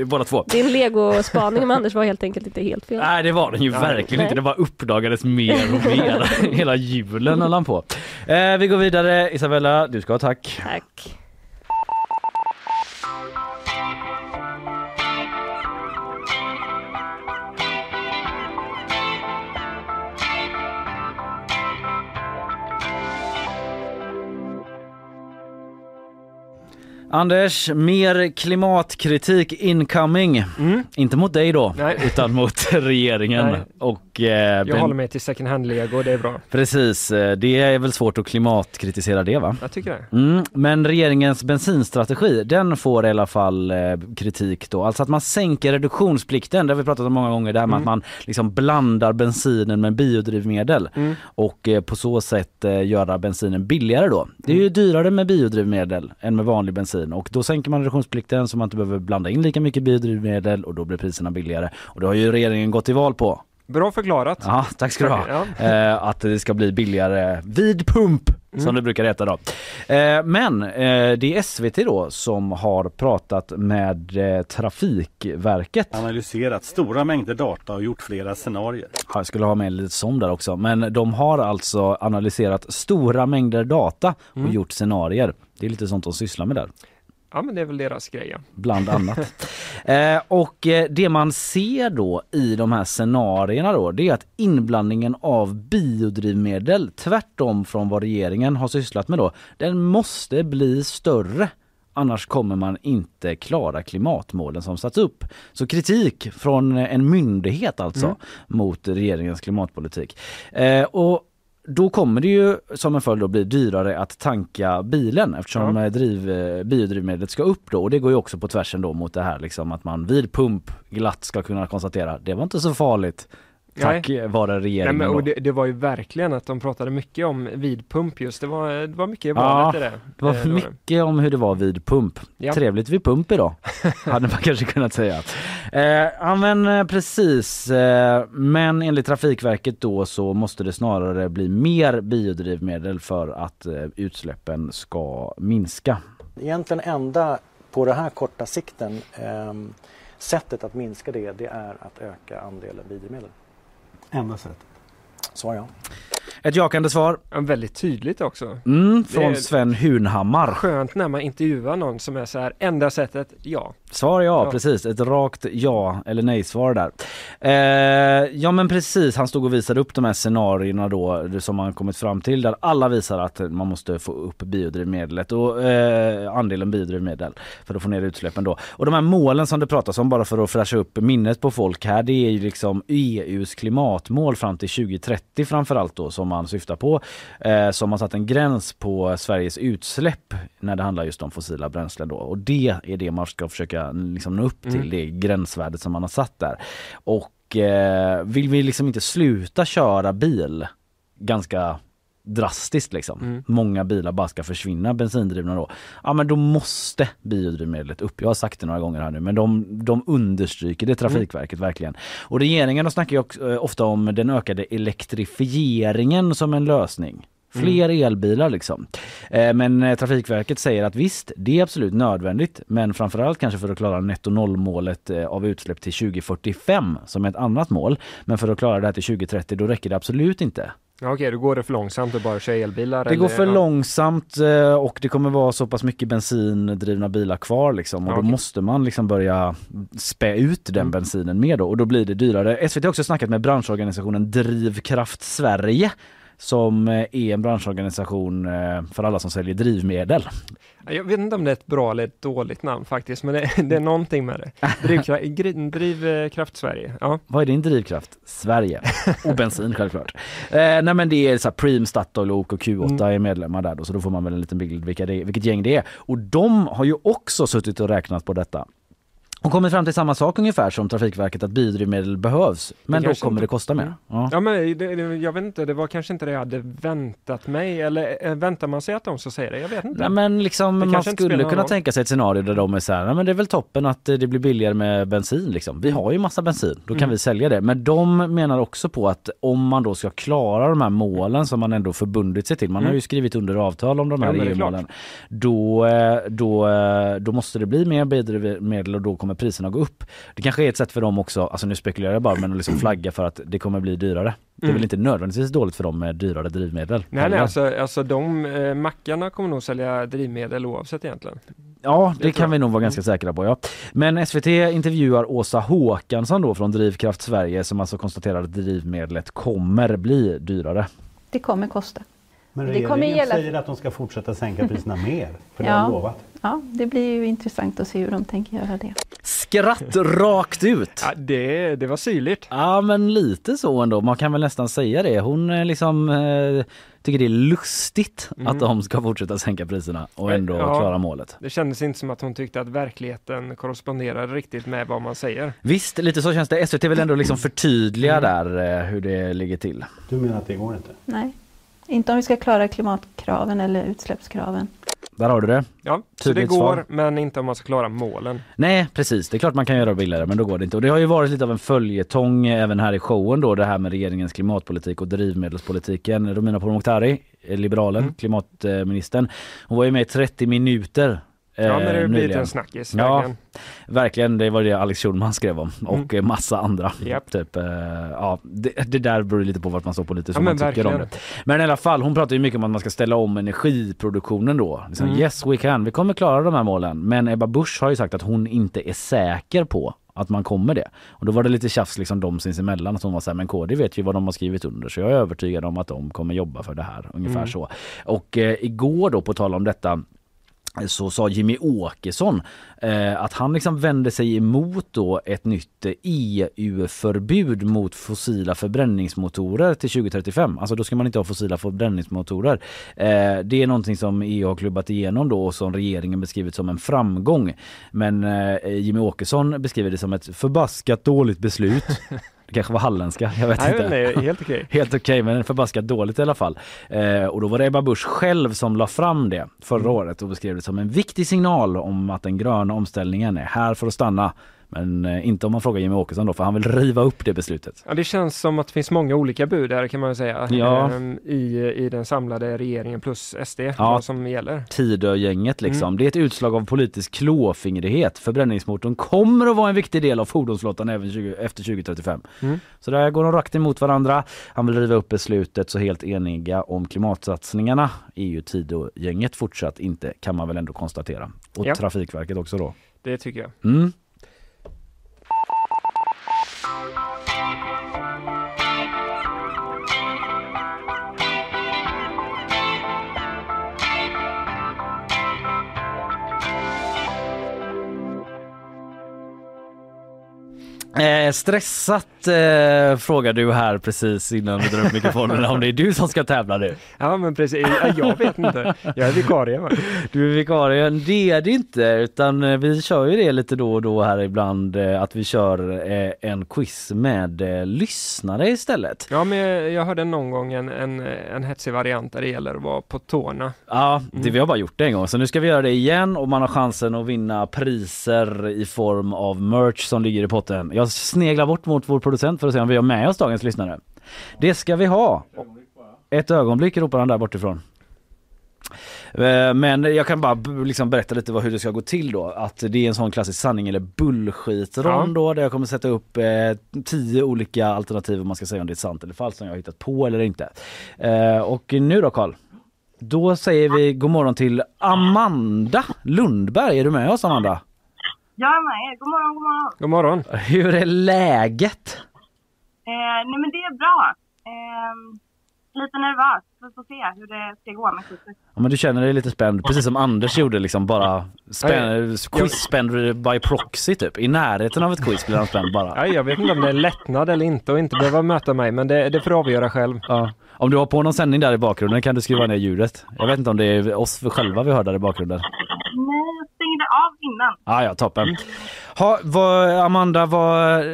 eh, båda två. Din legospaning om Anders var helt enkelt inte helt fel. Nej det var den ju Nej. verkligen Nej. inte. Det bara uppdagades mer och mer. [LAUGHS] Hela julen höll han på. Eh, vi går vidare. Isabella, du ska ha tack. Tack. Anders, mer klimatkritik incoming. Mm. Inte mot dig då, Nej. utan mot [LAUGHS] regeringen. Nej. Och, Jag ben- håller mig till second hand-lego, det är bra. Precis, eh, det är väl svårt att klimatkritisera det va? Jag tycker det. Mm, men regeringens bensinstrategi den får i alla fall eh, kritik då. Alltså att man sänker reduktionsplikten, det har vi pratat om många gånger, det här med Mm. att man liksom blandar bensinen med biodrivmedel Mm. och eh, på så sätt eh, göra bensinen billigare då. Det är Mm. ju dyrare med biodrivmedel än med vanlig bensin och då sänker man reduktionsplikten så man inte behöver blanda in lika mycket biodrivmedel och då blir priserna billigare. Och det har ju regeringen gått till val på. Bra förklarat. Ja, tack ska du ha. Ja. Eh, att det ska bli billigare vid pump som Mm. det brukar heta då. Eh, men eh, det är SVT då som har pratat med Trafikverket. analyserat stora mängder data och gjort flera scenarier. Ja, Jag skulle ha med lite som där också. Men de har alltså analyserat stora mängder data och Mm. gjort scenarier. Det är lite sånt de sysslar med där. Ja, men det är väl deras grej. Bland annat. [LAUGHS] eh, och eh, det man ser då i de här scenarierna då det är att inblandningen av biodrivmedel tvärtom från vad regeringen har sysslat med då den måste bli större. annars kommer man inte klara klimatmålen som satts upp. Så kritik från en myndighet alltså Mm. mot regeringens klimatpolitik. Eh, och då kommer det ju som en följd att bli dyrare att tanka bilen eftersom Ja. eh, driv, eh, biodrivmedlet ska upp då och det går ju också på tvärsen då mot det här liksom att man vid pump glatt ska kunna konstatera det var inte så farligt. Tack vare Nej, regeringen. men, då. och det, det var ju verkligen att de pratade mycket om vid pump just. Det var, det var mycket Ja, i det. Det var Eh, mycket om hur det var vid pump. Ja. Trevligt vid pump idag, [LAUGHS] hade man kanske kunnat säga. Eh, ja men eh, precis, eh, men enligt Trafikverket då så måste det snarare bli mer biodrivmedel för att eh, utsläppen ska minska. Egentligen enda på det här korta sikten ehm, sättet att minska det, det är att öka andelen biodrivmedel. Enda sättet. Svar ja. Ett jakande svar. Ja, väldigt tydligt också. Mm, från är- Sven Hunhammar. Skönt när man intervjuar någon som är så här, enda sättet, ja. Svar ja, Ja. precis. Ett rakt ja eller nej svar där. Eh, ja men precis, han stod och visade upp de här scenarierna då som man kommit fram till där alla visar att man måste få upp biodrivmedlet och eh, andelen biodrivmedel för att få ner utsläppen då. Och de här målen som det pratas om bara för att fräscha upp minnet på folk här det är ju liksom EUs klimatmål fram till 2030 framförallt då som man syftar på. Eh, som har satt en gräns på Sveriges utsläpp när det handlar just om fossila bränslen då och det är det man ska försöka liksom nå upp till, Mm. det gränsvärdet som man har satt där. Och eh, vill vi liksom inte sluta köra bil ganska drastiskt liksom. Mm. Många bilar bara ska försvinna bensindrivna då. Ja men då måste biodrivmedlet upp. Jag har sagt det några gånger här nu men de, de understryker det Trafikverket verkligen. Och regeringen de snackar ju också, eh, ofta om den ökade elektrifieringen som en lösning. Fler elbilar liksom. Eh, Men eh, Trafikverket säger att visst, det är absolut nödvändigt men framförallt kanske för att klara netto noll-målet av utsläpp till 2045 som är ett annat mål. Men för att klara det här till 2030 då räcker det absolut inte. Okej, då går det för långsamt att bara köra elbilar? Det går eller- för ja. långsamt eh, och det kommer vara så pass mycket bensindrivna bilar kvar liksom och Ja, då måste man liksom börja spä ut den Mm. bensinen mer då och då blir det dyrare. SVT har också snackat med branschorganisationen Drivkraft Sverige som eh, är en branschorganisation eh, för alla som säljer drivmedel. Jag vet inte om det är ett bra eller ett dåligt namn faktiskt, men det, [LAUGHS] det är någonting med det. Drivkraft, drivkraft Sverige. Ja. Vad är din drivkraft? Sverige. Och bensin självklart. Eh, nej men det är så här Preem, Statoil, OK och Q8 är medlemmar där då, så då får man väl en liten bild vilka det vilket gäng det är. Och de har ju också suttit och räknat på detta. Och kommit fram till samma sak ungefär som Trafikverket att biodrivmedel behövs. Men då kommer inte- det kosta mer. Ja. Ja men det, jag vet inte, det var kanske inte det jag hade väntat mig eller äh, väntar man sig att de ska säga det? Jag vet inte. Nej men liksom man skulle kunna tänka sig ett scenario där de är så här, "Nej, men det är väl toppen att eh, det blir billigare med bensin liksom. Vi har ju massa bensin, då kan Mm. vi sälja det. Men de menar också på att om man då ska klara de här målen som man ändå förbundit sig till, man har Mm. ju skrivit under avtal om de Ja, här är EU-målen. Då, eh, då, eh, då måste det bli mer biodrivmedel och då kommer priserna gå upp. Det kanske är ett sätt för dem också, alltså nu spekulerar jag bara, men att liksom flagga för att det kommer bli dyrare. Det är Mm. väl inte nödvändigtvis dåligt för dem med dyrare drivmedel. Nej, nej, alltså, alltså de eh, mackarna kommer nog sälja drivmedel oavsett egentligen. Ja, det, Det kan vi nog vara ganska säkra på. Ja. Men SVT intervjuar Åsa Håkansson då från Drivkraft Sverige som alltså konstaterar att drivmedlet kommer bli dyrare. Det kommer kosta. Men Det regeringen kommer gälla- säger att de ska fortsätta sänka priserna mer. För det Ja. har de lovat. Ja, det blir ju intressant att se hur de tänker göra det. Skratt rakt ut! Ja, det, det var syrligt. Ja men lite så ändå, man kan väl nästan säga det. Hon eh, liksom eh, tycker det är lustigt Mm. att de ska fortsätta sänka priserna och ändå Ja. klara målet. Det kändes inte som att hon tyckte att verkligheten korresponderade riktigt med vad man säger. Visst, lite så känns det. SVT vill ändå liksom förtydliga Mm. där eh, hur det ligger till. Du menar att det går inte? Nej, inte om vi ska klara klimatkraven eller utsläppskraven. Där har du det. Ja, så det Tydligt går, svar. men inte om man ska klara målen. Nej precis, det är klart man kan göra det billigare men då går det inte. Och det har ju varit lite av en följetong även här i showen då det här med regeringens klimatpolitik och drivmedelspolitiken. Romina Pourmokhtari, eh, liberalen, Mm. klimatministern, hon var ju med i 30 minuter eh, Ja, men det har blivit en snackis. Ja, verkligen. verkligen. Det var det Alex Schulman skrev om och eh, massa andra. Mm. Japp. Typ, eh, ja, det, det där beror lite på vart man står politiskt Ja, som man tycker om verkligen. det. Men i alla fall, hon pratar ju mycket om att man ska ställa om energiproduktionen då. Liksom, Mm. Yes we can, vi kommer klara de här målen. Men Ebba Busch har ju sagt att hon inte är säker på att man kommer det. Och då var det lite tjafs liksom de sinsemellan att hon var såhär, men KD vet ju vad de har skrivit under så jag är övertygad om att de kommer jobba för det här. Ungefär Mm. så. Och eh, igår då på tal om detta så sa Jimmy Åkesson eh, att han liksom vände sig emot då ett nytt EU-förbud mot fossila förbränningsmotorer till 2035. Alltså då ska man inte ha fossila förbränningsmotorer. Eh, det är någonting som EU har klubbat igenom då och som regeringen beskrivit som en framgång. Men eh, Jimmy Åkesson beskriver det som ett förbaskat dåligt beslut. [LAUGHS] Kanske var halländska, jag vet Nej, inte. nej, helt okej. [LAUGHS] Helt okej, men förbaskat dåligt i alla fall. Eh, och då var det Ebba Busch själv som la fram det förra Mm. året och beskrev det som en viktig signal om att den gröna omställningen är här för att stanna. Men eh, inte om man frågar Jimmy Åkesson då, för han vill riva upp det beslutet. Ja, det känns som att det finns många olika bud där kan man ju säga Ja. ehm, i, i den samlade regeringen plus SD Ja. som gäller. Tidögänget liksom. Mm. Det är ett utslag av politisk klåfingrighet. Förbränningsmotorn kommer att vara en viktig del av fordonsflottan även 20, efter 2035. Mm. Så där går de rakt emot varandra. Han vill riva upp beslutet så helt eniga om klimatsatsningarna är ju Tidögänget fortsatt inte kan man väl ändå konstatera. Och Ja. Trafikverket också då. Det tycker jag. Mm. Eh, stressat eh, frågar du här precis innan vi drar upp mikrofonerna om det är du som ska tävla nu. Ja men precis, Ja, jag vet inte. Jag är vikarie. va? Du är vikarie, det är det inte utan eh, vi kör ju det lite då och då här ibland eh, att vi kör eh, en quiz med eh, lyssnare istället. Ja men jag, hörde någon gång en, en, en hetsig variant där det gäller att vara på tårna. Ja, det, vi har bara gjort det en gång så nu ska vi göra det igen och man har chansen att vinna priser i form av merch som ligger i potten. Jag sneglar bort mot vår producent för att se om vi har med oss dagens lyssnare. Det ska vi ha. Ett ögonblick ropar han där bortifrån. Eh, Men jag kan bara liksom berätta lite vad, hur det ska gå till då. Att det är en sån klassisk sanning eller bullshit-rond Ja. då där jag kommer sätta upp eh, tio olika alternativ om man ska säga om det är sant eller falskt som jag har hittat på eller inte. Eh, och nu då Karl? Då säger vi god morgon till Amanda Lundberg. Är du med oss Amanda? Jag är med er. God morgon, god morgon. God morgon. Hur är läget? Eh, nej men det är bra. Eh, lite nervös. Vi får se hur det ska gå med quizet. Ja, men du känner dig lite spänd, precis som Anders gjorde liksom bara spänn, quiz-spänd by proxy typ. I närheten av ett quiz blir han spänd bara. [LAUGHS] Ja, jag vet inte om det är lättnad eller inte och inte behöva möta mig men det, det får avgöra själv. Ja. Om du har på någon sändning där i bakgrunden kan du skriva ner ljudet. Jag vet inte om det är oss själva vi hör där i bakgrunden. Nej, av innan. Ah, ja, toppen. Ha, vad, Amanda, vad,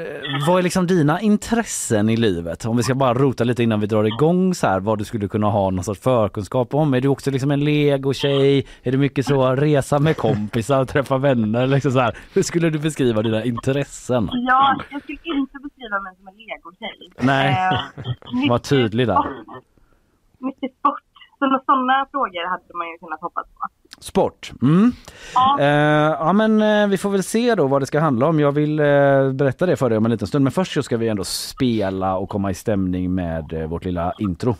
vad är liksom dina intressen i livet? Om vi ska bara rota lite innan vi drar igång så här, vad du skulle kunna ha någon sorts förkunskap om. Är du också liksom en lego-tjej? Är det mycket så resa med kompisar och träffa vänner? Liksom så här. Hur skulle du beskriva dina intressen? Ja, jag skulle inte beskriva mig som en legotjej. Nej, mycket var tydlig där. Mycket sport. Så några sådana frågor hade man ju kunnat hoppas på. Sport. Mm. Ja. Eh, ja men eh, vi får väl se då vad det ska handla om. Jag vill eh, berätta det för dig om en liten stund. Men först så ska vi ändå spela och komma i stämning med eh, vårt lilla intro.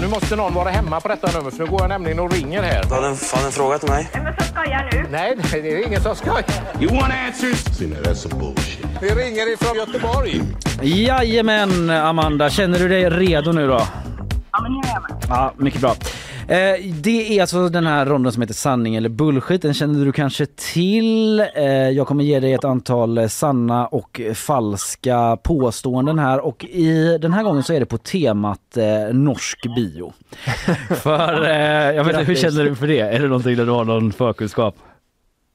Nu måste någon vara hemma på detta nummer för nu går jag nämligen och ringer här. Har du en, en fråga till mig? Vem som skojar nu? Nej, det är ingen som skojar. You want answers? See, that's some bullshit. Vi ringer ifrån Göteborg. Jajamän Amanda, känner du dig redo nu då? Ja, men nu är jag med. Ja, mycket bra. Eh, det är alltså den här ronden som heter sanning eller bullshit. Den känner du kanske till. Eh, jag kommer ge dig ett antal sanna och falska påståenden här och i den här gången så är det på temat eh, norsk bio. [LAUGHS] för jag vet inte, hur känner du för det? Är det någonting där du har någon förkunskap?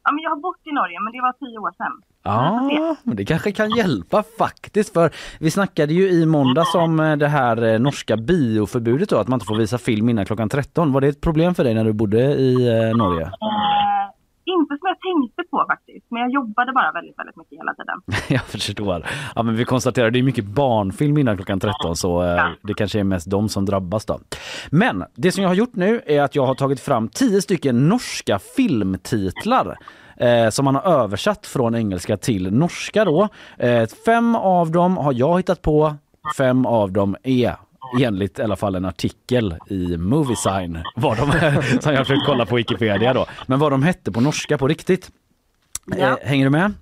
Ja, men jag har bott i Norge, men det var tio år sedan. Ja, men det kanske kan hjälpa faktiskt. För vi snackade ju i måndags om eh, det här eh, norska bioförbudet då, att man inte får visa film innan klockan 13. Var det ett problem för dig när du bodde i eh, Norge? Eh, inte som jag tänkte på faktiskt, men jag jobbade bara väldigt, väldigt mycket hela tiden. [LAUGHS] Jag förstår. Ja, men vi konstaterar det är mycket barnfilm innan klockan 13 så eh, det kanske är mest de som drabbas då. Men det som jag har gjort nu är att jag har tagit fram 10 stycken norska filmtitlar eh, som man har översatt från engelska till norska då. Eh, fem av dem har jag hittat på, fem av dem är enligt i alla fall en artikel i Moviesign vad de, [LAUGHS] som jag försökt kolla på Wikipedia då. Men vad de hette på norska på riktigt. Ja. Eh, hänger du med?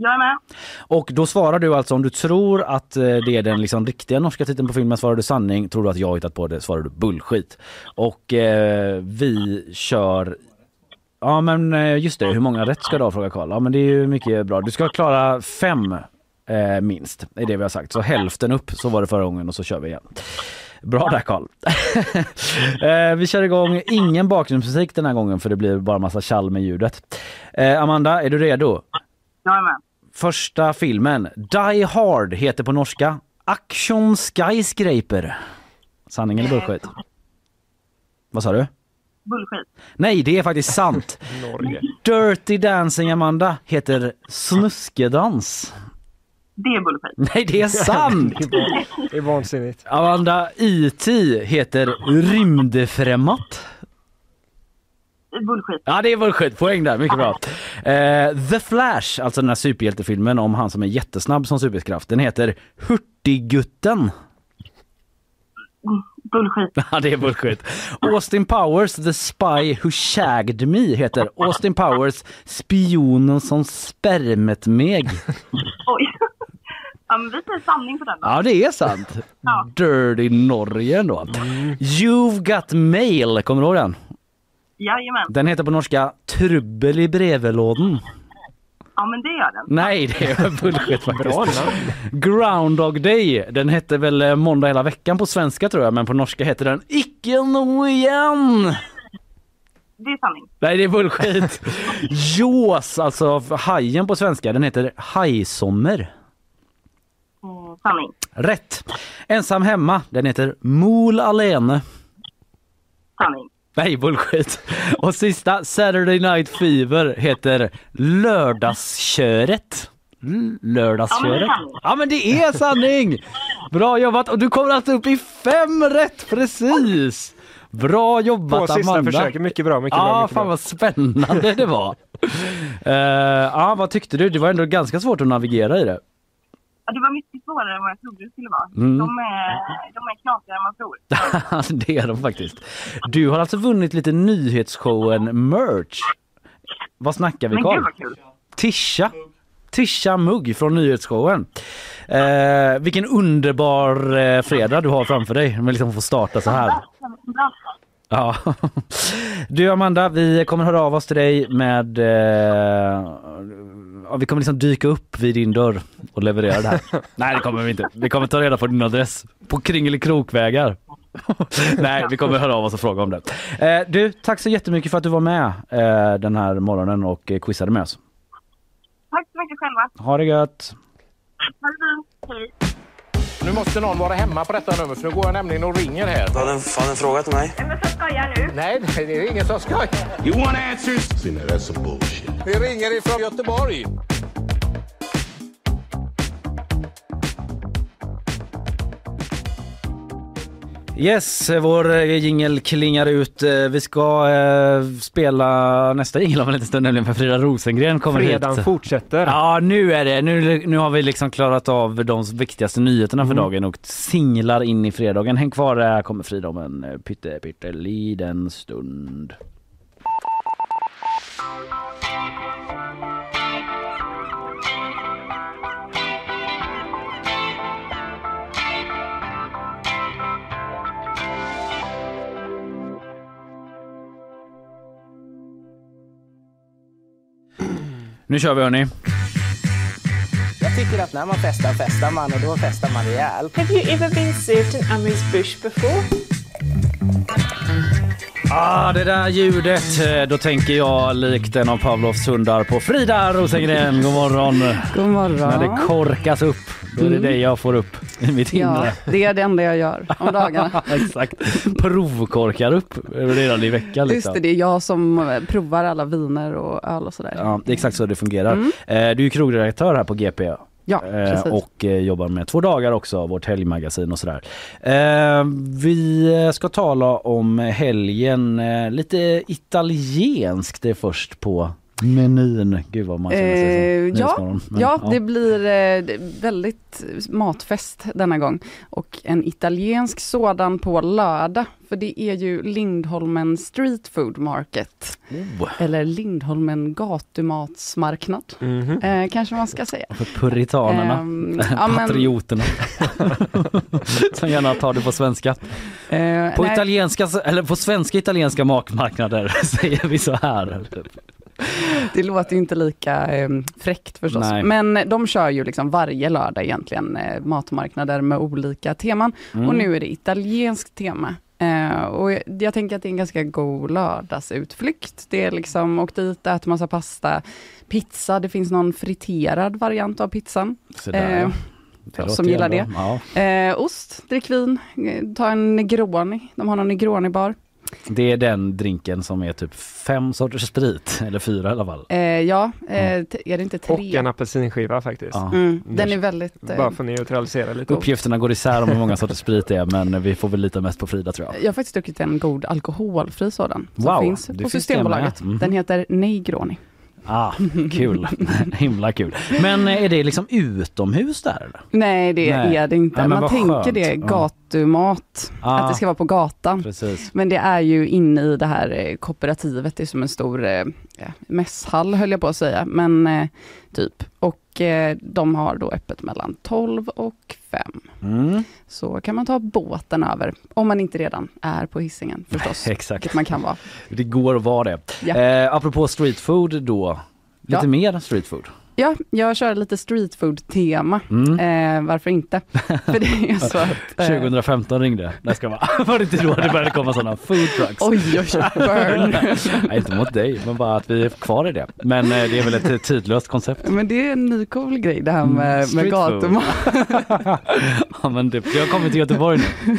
Jag är med. Och då svarar du alltså om du tror att eh, det är den liksom riktiga norska titeln på filmen svarar du sanning. Tror du att jag har hittat på det svarar du bullshit. Och eh, vi kör Ja men eh, just det, hur många rätt ska du ha frågar Karl. Ja men det är ju mycket bra. Du ska klara fem eh, minst, är det vi har sagt. Så hälften upp, så var det förra gången och så kör vi igen. Bra där Karl. [LAUGHS] eh, vi kör igång, ingen bakgrundsmusik den här gången för det blir bara massa tjall med ljudet. Eh, Amanda, är du redo? Jajamän. Första filmen, Die Hard, heter på norska Action Skyscraper. Sanning eller bullshit? Vad sa du? Bullshit. Nej, det är faktiskt sant. [LAUGHS] Norge. Dirty Dancing Amanda heter Snuskedans. Det är bullshit. Nej, det är [LAUGHS] sant! det, är vansinnigt. Amanda, IT heter Rymdfrämmat. Bullshit. Ja, det är bullshit. Poäng där. Mycket bra. Eh, The Flash, alltså den här superhjältefilmen om han som är jättesnabb som superkraft, den heter Hurtigutten. Bullshit. [LAUGHS] Ja, det är bullshit. Austin Powers, The Spy Who Shagged Me heter Austin Powers, spionen som spermet meg. [LAUGHS] Oj. Ja, men vi säger sanning på den då. Ja, det är sant. Ja. Dirty Norge då. You've got mail, kommer du ihåg den? Jajamän. Den heter på norska Trubbel i brevlådan. Ja, men det gör den. Nej, det är [LAUGHS] bullshit Bra faktiskt. Groundhog Day, den hette väl eh, måndag hela veckan på svenska tror jag, men på norska heter den Icke nå igen. Det är sanning. Nej, det är bullshit. [LAUGHS] Jaws, alltså hajen på svenska, den heter Hajsommer. Mm, sanning. Rätt. Ensam hemma, den heter Mol alene. Sanning. Nej, bullshit. Och sista, Saturday Night Fever heter Lördagsköret. L- Lördagsköret. Ja, men det är sanning. Bra jobbat och du kommer alltså upp i fem rätt precis! Bra jobbat På sista Amanda. försöket. Mycket bra, mycket bra, Ja, mycket fan bra. vad spännande det var. [LAUGHS] Eh, ja, vad tyckte du? Det var ändå ganska svårt att navigera i det. Ja, det var mycket svårare än vad jag trodde det skulle vara. Mm. De, är, de är knasigare än man tror. [LAUGHS] det är de faktiskt. Du har alltså vunnit lite nyhetsshowen merch. Vad snackar vi Men Carl? Tisha. Tisha Mugg från nyhetsshowen. Eh, vilken underbar eh, fredag du har framför dig med liksom få starta så här. Ja. [LAUGHS] Du Amanda, vi kommer höra av oss till dig med... Eh, vi kommer liksom dyka upp vid din dörr och leverera det här. [LAUGHS] Nej det kommer vi inte. Vi kommer ta reda på din adress på Kringelikrokvägar. [LAUGHS] Nej, vi kommer höra av oss och fråga om det. Eh, du, tack så jättemycket för att du var med eh, den här morgonen och eh, quizade med oss. Tack så mycket själva. Ha det gött! Ha det fint. Hej. Nu måste någon vara hemma på detta nummer för nu går jag nämligen och ringer här. Har du en fråga till mig? Vem som skojar nu? Nej, nej, det är ingen som skojar. You want answers? See, that's some bullshit. Vi ringer ifrån Göteborg. Yes, vår eh, jingel klingar ut. Eh, Vi ska eh, spela nästa jingel om en liten stund, nämligen för Frida Rosengren kommer Fredagen hit. fortsätter. Ja, nu är det. Nu, nu har vi liksom klarat av de viktigaste nyheterna för Mm. dagen och singlar in i fredagen. Häng kvar, där kommer Frida om en eh, pytte, pytte liten stund. Nu kör vi hörni. Jag tycker att när man festar festar man och då festar man rejält. Have you ever been served in Amri's bush before? Ah, det där ljudet, eh, då tänker jag likt en av Pavlovs hundar på Frida Rosengren. God morgon! God morgon. När det korkas upp, då är det Mm. dig jag får upp i mitt Ja, inre. det är det enda jag gör om dagarna. [LAUGHS] Exakt. Provkorkar upp redan i veckan. Just Liksom. det, det är jag som eh, provar alla viner och öl och sådär. Ja, det är exakt så det fungerar. Mm. Eh, Du är krogredaktör här på GP. Ja, Eh, precis. och jobbar med Två dagar också, vårt helgmagasin och sådär. Vi ska tala om helgen, lite italienskt det först på Menyn, gud vad man känner sig Eh, som ja, Nyhetsmorgon. Men, ja, det blir eh, väldigt matfest denna gång. Och en italiensk sådan på lördag. För det är ju Lindholmen Street Food Market. Oh. Eller Lindholmen gatumatsmarknad. Mhm. Eh, kanske man ska säga. För puritanerna, ja, men- patrioterna. [LAUGHS] Som gärna tar det på svenska. Eh, På nej. italienska, eller på svenska italienska matmarknader [LAUGHS] säger vi så här. [LAUGHS] Det låter ju inte lika eh, fräckt förstås. Nej. Men de kör ju liksom varje lördag egentligen eh, matmarknader med olika teman. Mm. Och nu är det italienskt tema. Eh, och jag, jag tänker att det är en ganska god lördagsutflykt. Det är liksom, åk dit, ät massa pasta, pizza, det finns någon friterad variant av pizzan. Så där, ja. Det för oss låter som gillar det. Ja. Eh, ost, drick vin, eh, ta en Negroni. De har någon Negroni-bar. Det är den drinken som är typ fem sorters sprit, [LAUGHS] eller fyra i alla fall. Eh, ja, eh, t- är det inte tre? Och en apelsinskiva faktiskt. Ja. Mm, den är väldigt... eh, Bara för att neutralisera lite. Uppgifterna går isär om hur många sorters sprit det är men vi får väl lita mest på Frida tror jag. Jag har faktiskt druckit en god alkoholfri sådan. Som Wow, finns på finns det Systembolaget. med. Mhm. Den heter Negroni. Ah, kul. [LAUGHS] Himla kul. Men eh, är det liksom utomhus där eller? Nej det Nej. är det inte. Ja, Man tänker skönt. det, gatumat. Ah. Att det ska vara på gatan. Precis. Men det är ju inne i det här eh, kooperativet. Det är som en stor eh, mässhall höll jag på att säga. Men eh, typ. Och eh, de har då öppet mellan 12 och 5. Mm. Så kan man ta båten över. Om man inte redan är på hissingen förstås. [LAUGHS] Exakt. Vilket man kan vara. Det går att vara det. Ja. Eh, apropå street food då. Lite Ja. mer street food. Ja, jag kör lite street food tema. Mm. Eh, varför inte? [LAUGHS] För det är så att... eh, 2015 ringde. Det ska vara. [LAUGHS] Var det inte då det började komma sådana food trucks? Oj, oj, burn. [LAUGHS] Nej, inte mot dig, men bara att vi är kvar i det. Men eh, det är väl ett tidlöst koncept. Men det är en ny cool grej det här med, med Mm, food. gatumat. ja, men det, jag har kommit till Göteborg nu.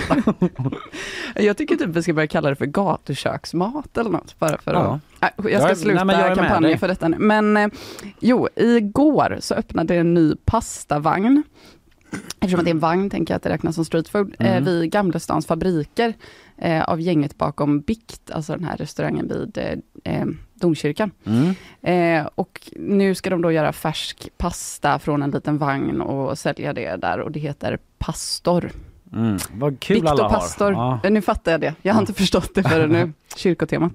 Jag tycker typ vi ska börja kalla det för gatuköksmat eller något. Bara för Ja. att, jag ska sluta nej, jag kampanjen för detta nu. Men eh, jo, igår så öppnade en ny pastavagn. Eftersom det är en vagn tänker jag att det räknas som street food. Eh, Mm. vid Gamlestans fabriker eh, av gänget bakom Bikt, alltså den här restaurangen vid domkyrkan. Mm. Eh, och nu ska de då göra färsk pasta från en liten vagn och sälja det där och det heter Pastor. Mm. Vad kul Bikt alla och har. Pastor. Ja. Nu fattar jag det. Jag har inte förstått det förrän nu. [LAUGHS] Kyrkotemat.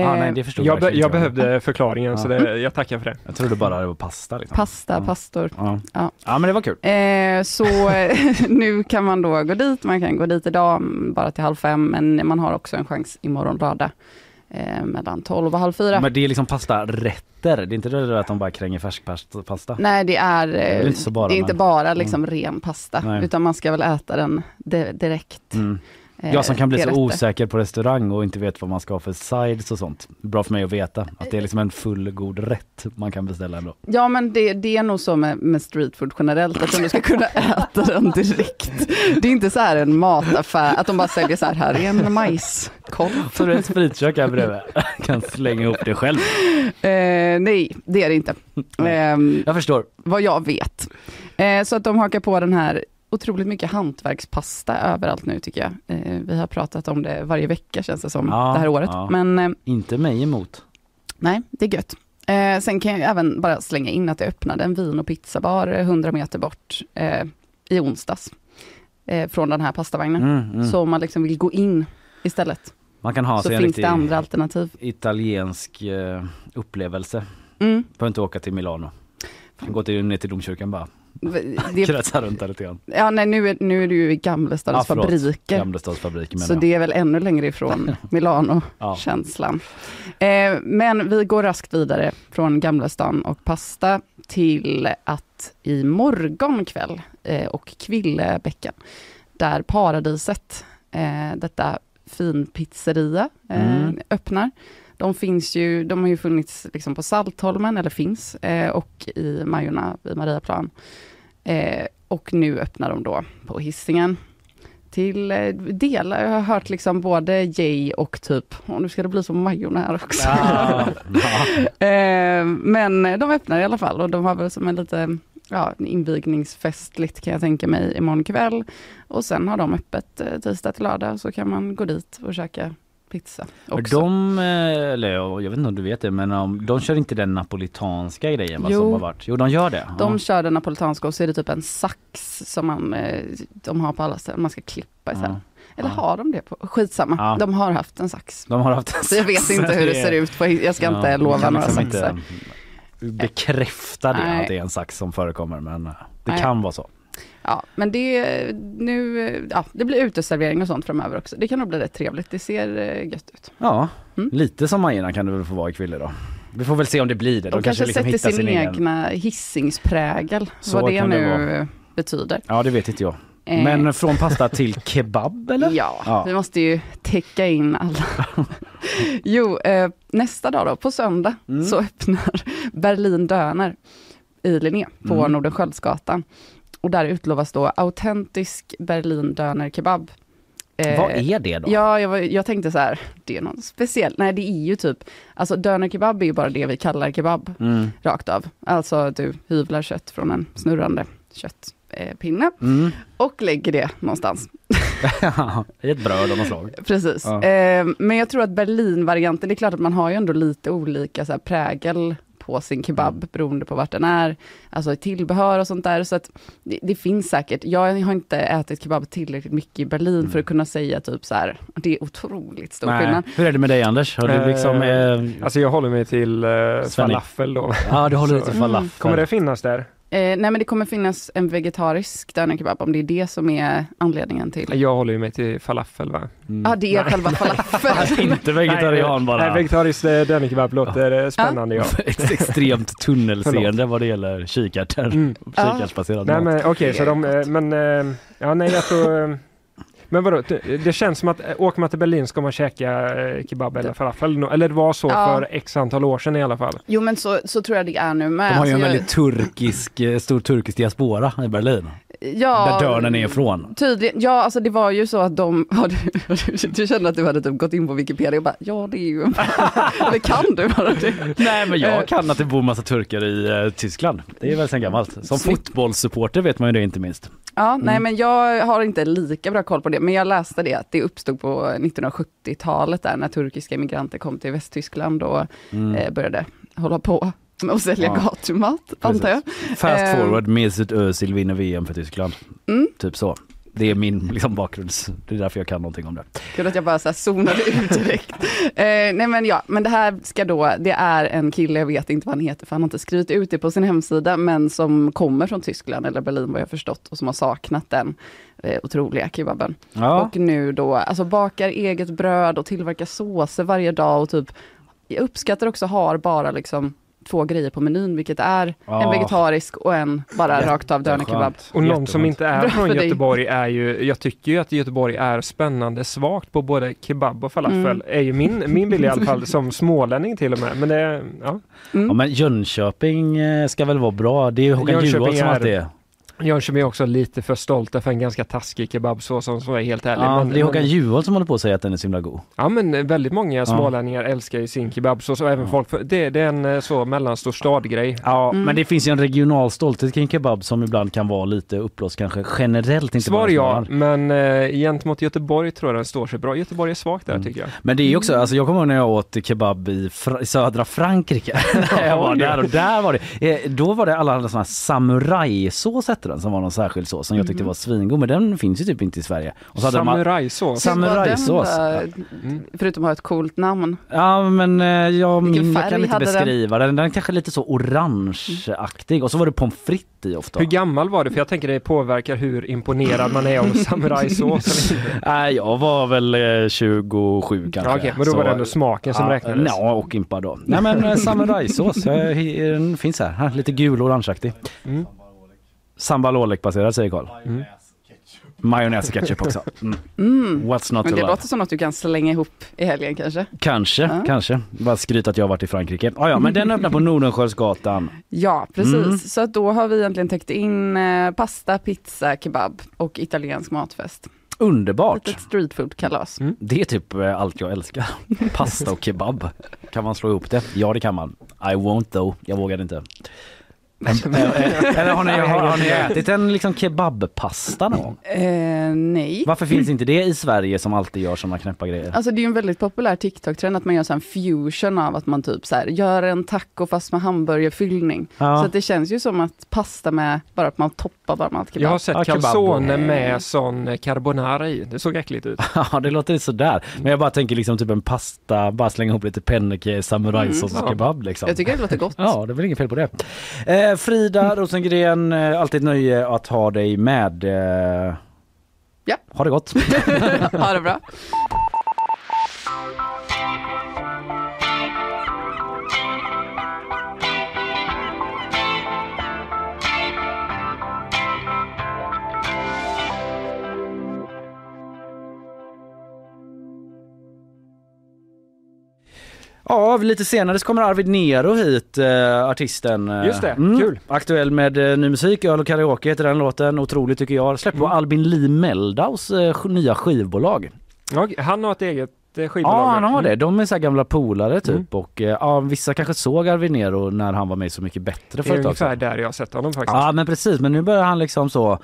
Ja, Eh, nej, det förstod Jag, be, jag behövde förklaringen Ja. så det, jag tackar för det. Jag trodde bara det var pasta. Liksom. Pasta, pastor. Ja. Ja. ja, men det var kul. Eh, så [LAUGHS] nu kan man då gå dit, man kan gå dit idag mm, bara till halv fem, men man har också en chans imorgon lördag eh, mellan tolv och halv fyra. Men det är liksom pastarätter. Det är inte det att de bara kränger färsk pasta-. Nej, det är, Det är inte bara, det är inte men- bara liksom ren pasta, Nej. utan man ska väl äta den di- direkt. Mm. Eh, Jag som kan bli så osäker på restaurang och inte vet vad man ska ha för sides och sånt. Bra för mig att veta att det är liksom en fullgod rätt man kan beställa ändå. Ja men det, det är nog så med, med street food generellt, att du ska kunna [LAUGHS] äta den direkt. Det är inte så här en mataffär, att de bara säljer så här, här är en majskolv. Så det är ett spritkök här bredvid. kan slänga ihop det själv. Eh, nej, det är det inte. Eh, jag förstår. Vad jag vet. Eh, så att de hakar på den här otroligt mycket hantverkspasta överallt nu tycker jag. Eh, vi har pratat om det varje vecka känns det som Ja, det här året. ja. Men eh, Inte mig emot. nej, det är gött. Eh, sen kan jag även bara slänga in att det öppnade en vin och pizzabar eh, 100 meter bort i onsdags. Från den här pastavagnen. Mm, mm. Så om man liksom vill gå in istället. Man kan ha så sig finns det andra alternativ. italiensk upplevelse. Mm. Behöver inte åka till Milano. Kan gå till, ner till domkyrkan bara. [LAUGHS] Det, Kretsa runt där lite grann. ja, nej, nu, är, nu är det ju i Gamlestadens Ja, förlåt. fabriker. Menar Så jag. det är väl ännu längre ifrån [LAUGHS] Milano-känslan. Eh, men vi går raskt vidare från Gamla stan och pasta till att i morgon kväll eh, och Kvillebäcken, där Paradiset, eh, detta finpizzeria, eh, Mm. öppnar. De finns ju, de har ju funnits liksom på Saltholmen, eller finns, eh, och i Majorna vid Mariaplan. Eh, och nu öppnar de då på hissingen till eh, delar. Jag har hört liksom både Jay och typ, och nu ska det bli som Majorna här också. Ja, [LAUGHS] eh, men de öppnar i alla fall och de har väl som en lite ja, invigningsfestligt kan jag tänka mig imorgon kväll. Och sen har de öppet eh, tisdag till lördag så kan man gå dit och käka pizza också. De, eh, eller jag vet inte om du vet det, men um, de kör inte den napolitanska grejen va, Jo. som har varit? Jo, de gör det. De ja. kör den napolitanska och så är det typ en sax som man, eh, de har på alla ställen, man ska klippa istället. Ja. Eller Ja. har de det? på Skitsamma, Ja. de har haft en sax. De har haft en Så jag vet sax. inte hur det ser ut, på, jag ska inte lova några liksom inte saxar. Bekräfta det, Nej. att det är en sax som förekommer men eh, det Nej. kan vara så. Ja, men det, nu, ja, det blir uteservering och sånt framöver också. Det kan nog bli rätt trevligt, det ser eh, gött ut. Ja, Mm. lite som Majerna kan det väl få vara i Kville då. Vi får väl se om det blir det. De, kanske, liksom sätter sin, egen- egna hissingsprägel, Så vad det det nu vara. betyder. Ja, det vet inte jag. Eh. Men från pasta till kebab eller? Ja, vi måste ju täcka in alla. [LAUGHS] jo, eh, nästa dag då, på söndag, Mm. så öppnar Berlin Döner i Linné på Mm. Nordenskiöldsgatan. Och där utlovas då autentisk Berlin Döner kebab. Eh, Vad är det då? Ja, jag, var- jag tänkte så här, det är något speciellt. Nej, det är ju typ, alltså döner kebab är ju bara det vi kallar kebab, Mm. rakt av. Alltså att du hyvlar kött från en snurrande köttpinne Mm. och lägger det någonstans. [LAUGHS] I ett bröd av något slag. Precis. Ja. Eh, men jag tror att Berlin-varianten, det är klart att man har ju ändå lite olika så här, prägel på sin kebab Mm. beroende på vart den är. Alltså tillbehör och sånt där. Så att det, det finns säkert. Jag har inte ätit kebab tillräckligt mycket i Berlin för att kunna säga typ så här, det är otroligt stor Mm. Nej. skillnad. Hur är det med dig Anders? Har du liksom... Eh, Alltså jag håller mig till eh, falafel då. Ja, du håller dig till falafel. Kommer det finnas där? Eh, nej men det kommer finnas en vegetarisk dönerkebab om det är det som är anledningen till. Jag håller ju mig till falafel va? Ja, det är själva falafeln. [LAUGHS] Inte vegetarian nej, bara. Nej, vegetarisk eh, dönerkebab låter eh, spännande ja. Ett extremt [LAUGHS] tunnelseende vad det gäller kikärtor. Mm. Kikärtsbaserad Nej mat. men okej, så de, eh, men, ja nej jag tror, men vadå, det, det känns som att eh, åker man till Berlin ska man käka eh, kebab eller falafel, eller det var så Ja. för x antal år sedan i alla fall. Jo men så, så tror jag det är nu med. De har ju en Alltså, väldigt turkisk, eh, stor turkisk diaspora i Berlin. Ja, Där dörren är ifrån. Tydligen, ja alltså det var ju så att de, [LAUGHS] ja, du, du kände att du hade typ gått in på Wikipedia och bara, ja det är ju, [LAUGHS] eller kan du bara det? Nej men Eh, jag kan att det bor massa turkar i eh, Tyskland. Det är väl sen gammalt. Som Snyggt. fotbollssupporter vet man ju det inte minst. Ja, nej Mm. men jag har inte lika bra koll på det, men jag läste det att det uppstod på 1970-talet där när turkiska immigranter kom till Västtyskland och Mm. eh, började hålla på med att sälja Ja. gatumat, antar jag. Fast Eh, forward, Mesut Özil vinner VM för Tyskland. Mm. Typ så. Det är min liksom, bakgrunds... Det är därför jag kan någonting om det. Kul att jag bara så här zonade ut direkt. [LAUGHS] eh, nej men ja, men det här ska då, det är en kille, jag vet inte vad han heter, för han har inte skrivit ut det på sin hemsida, men som kommer från Tyskland eller Berlin vad jag förstått, och som har saknat den eh, otroliga kebaben. Ja. Och nu då, alltså bakar eget bröd och tillverkar såser varje dag och typ, jag uppskattar också har bara liksom två grejer på menyn, vilket är en Ja. vegetarisk och en bara Jätte- rakt av dönerkebab. Och någon som inte är Bra från för dig. Göteborg är ju, jag tycker ju att Göteborg är spännande svagt på både kebab och falafel. Mm. Är ju min, min bild i alla fall, som smålänning till och med. Men det, ja. Mm. Ja, men Jönköping eh, ska väl vara bra. Det är ju Håkan Jönköping Juholt som alltid är. Jönköping är också lite för stolta för en ganska taskig kebabsås om jag är helt ärlig. Ja, men, det är Håkan men, Juholt som håller på att säga att den är så himla god. ja men väldigt många smålänningar älskar ju sin kebabsås och även folk, för, det, det är en eh, så mellanstor stadgrej. Ja, Mm. men det finns ju en regional stolthet kring kebab som ibland kan vara lite uppblåst kanske generellt. Inte Svar ja, men eh, gentemot Göteborg tror jag den står sig bra. Göteborg är svagt där Mm. tycker jag. Men det är ju också, alltså jag kommer ihåg när jag åt kebab i, Fra- i södra Frankrike. [LAUGHS] Jag var där och där var det, eh, då var det alla sån här samurajsås hette den som var någon särskild sås som jag tyckte Mhm. var svingod men den finns ju typ inte i Sverige. Och så hade de- Samurajsås? Samurajsås. Den var- Mm. Förutom att ha ett coolt namn. Ja men eh, jag, min, jag kan inte den? beskriva den. Den är kanske lite så orangeaktig och så var det pommes frites i ofta. Hur gammal var du? För jag tänker det påverkar hur imponerad man är av [LAUGHS] samurajsås. Nej jag var väl eh, 27 kanske. Ja, okej, men då var det ändå smaken som ja, räknades. Ja och impad då. Nej men eh, samurajsås, den finns här. här. Lite gul och orangeaktig. Mm. Sambal baserad säger Karl. Mm. Majonnäs och ketchup också. Mm. Mm. What's not Men to det love? låter som något du kan slänga ihop i helgen kanske? Kanske, Ja. kanske. Bara skryta att jag har varit i Frankrike. Ah, ja, men den öppnar på Nordenskiöldsgatan. Ja, precis. Mm. Så att då har vi egentligen täckt in eh, pasta, pizza, kebab och italiensk matfest. Underbart! Ett streetfood-kalas. Det är typ eh, allt jag älskar. Pasta och kebab. Kan man slå ihop det? Ja det kan man. I won't though. Jag vågar inte. [LAUGHS] Eller har ni, har, har ni ätit en liksom kebabpasta någon gång? Eh, nej. Varför finns inte det i Sverige som alltid gör såna knäppa grejer? Alltså det är ju en väldigt populär TikTok-trend att man gör så en fusion av att man typ så här, gör en taco fast med hamburgerfyllning. Ja. Så att det känns ju som att pasta med, bara att man toppar bara med allt kebab. Jag har sett kebab calzone med sån carbonara i. Det såg äckligt ut. [LAUGHS] Ja det låter sådär. Men jag bara tänker liksom typ en pasta, bara slänga ihop lite penneke, samurajsås Mm. och kebab liksom. Jag tycker det låter gott. Ja det är väl inget fel på det. Eh, Frida Rosengren, eh, alltid ett nöje att ha dig med. Eh, ja. Ha det gott. [LAUGHS] ha det bra. Ja, lite senare så kommer Arvid Nero hit, eh, artisten. Just det, mm. kul. Aktuell med eh, ny musik, Öl och karaoke heter den låten. Otroligt tycker jag. Släpper Mm. på Albin Lee Meldaus eh, nya skivbolag. Ja, han har ett eget eh, skivbolag. Ja, han har det. Mm. De är så gamla polare typ. Mm. Och eh, ja, vissa kanske såg Arvid Nero när han var med Så mycket bättre för ett tag sedan. där jag har sett honom faktiskt. Ja men precis, men nu börjar han liksom så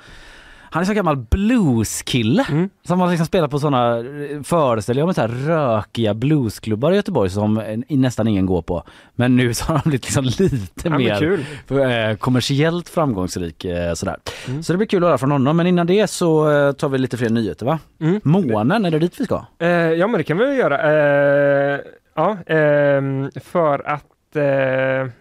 han är så gammal blueskille Mm. som har liksom spelat på sådana föreställningar med så här rökiga bluesklubbar i Göteborg som eh, nästan ingen går på. Men nu så har han blivit liksom [LAUGHS] lite Ja, mer kul. eh, kommersiellt framgångsrik eh, sådär. Mm. Så det blir kul att höra från honom. Men innan det så eh, tar vi lite fler nyheter va? Mm. Månen, är det dit vi ska? Eh, ja men det kan vi göra. Eh, ja, ehm, för att eh,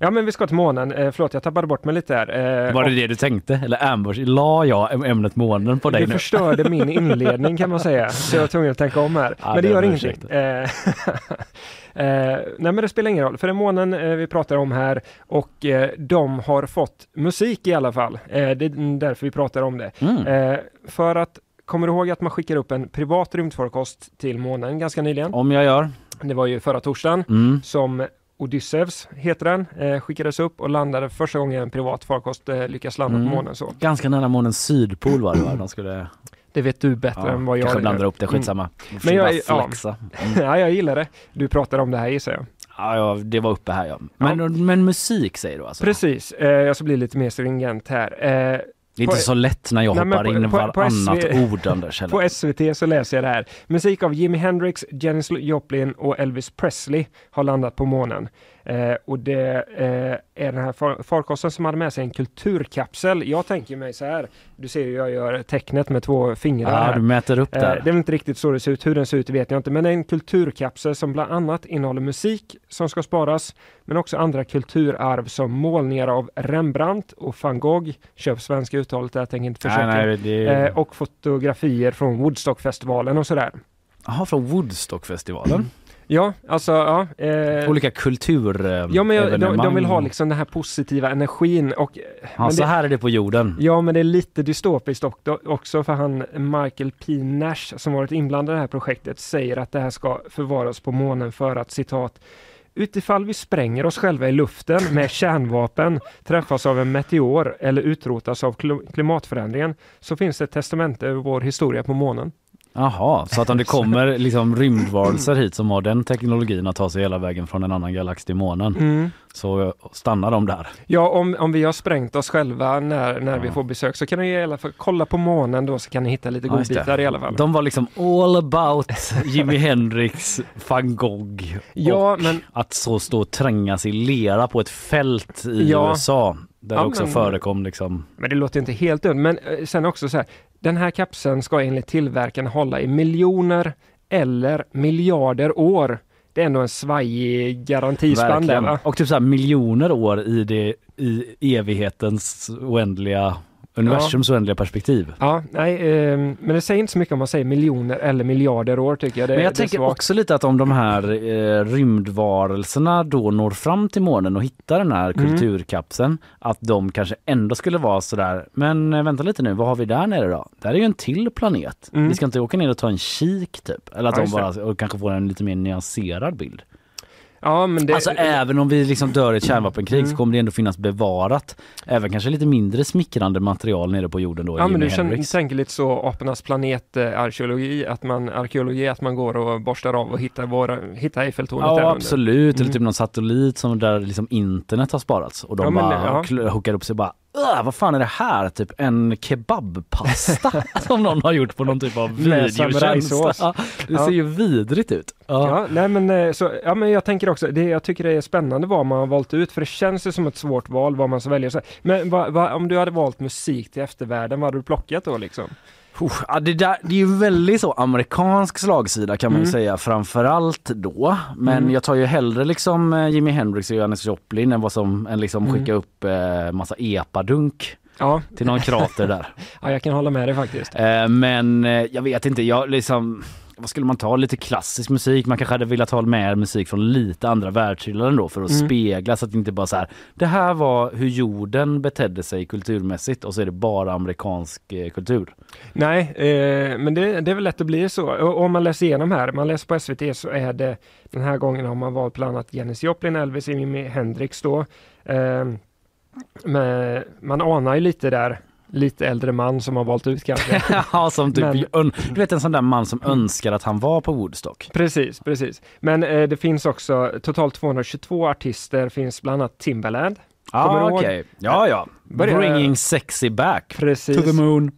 Ja men vi ska till månen. Eh, förlåt jag tappade bort mig lite här. Eh, Var det och det du tänkte? Eller ambush? La jag ämnet månen på dig Du nu? förstörde min [LAUGHS] inledning kan man säga. Så jag var tvungen att tänka om här. Ja, men det det gör ingenting. Eh, [LAUGHS] eh, nej men det spelar ingen roll. För det är månen eh, vi pratar om här och eh, de har fått musik i alla fall. Eh, det är därför vi pratar om det. Mm. För att Kommer du ihåg att man skickar upp en privat rymdfarkost till månen ganska nyligen? Om jag gör? Det var ju förra torsdagen Mm. som Odysseus heter den, eh, skickades upp och landade för första gången en privat farkost eh, lyckas landa Mm. på månen. Så. Ganska nära månens sydpol var det va? De skulle... Det vet du bättre Ja, än vad jag kanske gör. blandar upp det, Mm. skitsamma. Men jag, ja. [LAUGHS] ja, jag gillar det. Du pratar om det här gissar jag. Ja, ja, det var uppe här ja. Men, men musik säger du alltså? Precis, eh, jag ska bli lite mer stringent här. Eh, Det är inte så lätt när jag Nej, hoppar på- in på- på varannat SV ord Anders. [LAUGHS] På SVT så läser jag det här. Musik av Jimi Hendrix, Janis Joplin och Elvis Presley har landat på månen. Eh, och det eh, är den här far farkosten som hade med sig en kulturkapsel. Jag tänker mig så här. Du ser ju jag gör tecknet med två fingrar Ja, här. du mäter upp Eh, där. det är inte riktigt så det ser ut. Hur den ser ut vet jag inte. Men det är en kulturkapsel som bland annat innehåller musik som ska sparas. Men också andra kulturarv som målningar av Rembrandt och van Gogh. Köp svenska uttalet där, jag tänker inte Nej, försöka. nej, det är- eh, och fotografier från Woodstockfestivalen och sådär. Jaha, från Woodstockfestivalen? Ja, alltså ja. Eh, Olika kultur eh, Ja men jag, de, de vill ha liksom den här positiva energin och... Ja, men så det- här är det på jorden. Ja, men det är lite dystopiskt också för han Michael P. Nash som varit inblandad i det här projektet säger att det här ska förvaras på månen för att citat Utifall vi spränger oss själva i luften med kärnvapen, träffas av en meteor eller utrotas av kl- klimatförändringen så finns det ett testamente över vår historia på månen. Jaha, så att om det kommer liksom rymdvarelser hit som har den teknologin att ta sig hela vägen från en annan galax till månen Mm. så stannar de där. Ja, om, om vi har sprängt oss själva när, när vi får besök så kan ni i alla fall kolla på månen då så kan ni hitta lite Ja, godbitar i alla fall. De var liksom all about Jimi [LAUGHS] Hendrix, van Gogh Ja, och men- att så stå och trängas i lera på ett fält i Ja. USA där Ja, också men- förekom liksom Men det låter inte helt dumt. Men eh, sen också så här. Den här kapseln ska enligt tillverkaren hålla i miljoner eller miljarder år. Det är ändå en svajig garantispann där Verkligen. va? Och typ så miljoner år i det i evighetens oändliga universums oändliga perspektiv. Ja, nej, eh, men det säger inte så mycket om man säger miljoner eller miljarder år tycker jag. Det, Men jag tänker svagt. också lite att om de här eh, rymdvarelserna då når fram till månen och hittar den här Mm. kulturkapseln, att de kanske ändå skulle vara sådär, men eh, vänta lite nu, vad har vi där nere då? Där är ju en till planet. Mm. Vi ska inte åka ner och ta en kik typ? Eller att Ja, de bara och kanske får en lite mer nyanserad bild. Ja, men det... Alltså även om vi liksom dör i ett kärnvapenkrig Mm. så kommer det ändå finnas bevarat även kanske lite mindre smickrande material nere på jorden då. Ja men du känner, tänker lite så apornas planet eh, arkeologi, att man, arkeologi, att man går och borstar av och hittar, våra, hittar Eiffeltornet Ja absolut, eller Mm. typ någon satellit som där liksom internet har sparats och de Ja, bara ja. hookar upp sig och bara "Ugh, vad fan är det här? Typ en kebabpasta [LAUGHS] som någon har gjort på någon typ av videotjänst. Ja, det Ja. ser ju vidrigt ut. Ja. Ja, nej men, eh, så, ja, men jag tänker också, det, jag tycker det är spännande vad man har valt ut, för det känns ju som ett svårt val vad man ska välja. Men vad, vad, om du hade valt musik till eftervärlden, vad hade du plockat då liksom? Ja, det, där, det är ju väldigt så amerikansk slagsida kan man ju Mm. säga framförallt då. Men Mm. jag tar ju hellre liksom eh, Jimi Hendrix och Janis Joplin än vad som än liksom Mm. skicka upp eh, massa epadunk Ja. till någon krater där. [LAUGHS] Ja, jag kan hålla med dig faktiskt. Eh, men eh, jag vet inte, jag liksom vad skulle man ta? Lite klassisk musik. Man kanske hade velat ha med musik från lite andra världshyllan då för att Mm. spegla så att det inte bara så här. Det här var hur jorden betedde sig kulturmässigt och så är det bara amerikansk eh, kultur. Nej, eh, men det, det är väl lätt att bli så. Och, om man läser igenom här, man läser på SVT så är det den här gången har man valt bland annat Janis Joplin, Elvis, Jimi Hendrix då. Eh, men man anar ju lite där, lite äldre man som har valt ut kanske. [LAUGHS] ja, som typ, Men- du vet en sån där man som önskar att han var på Woodstock. Precis, precis. Men eh, det finns också totalt 222 artister, finns bland annat Timbaland. Kommer Ah, du ihåg? okej. Ja, ja. Börjar- Bringing sexy back Precis. to the moon.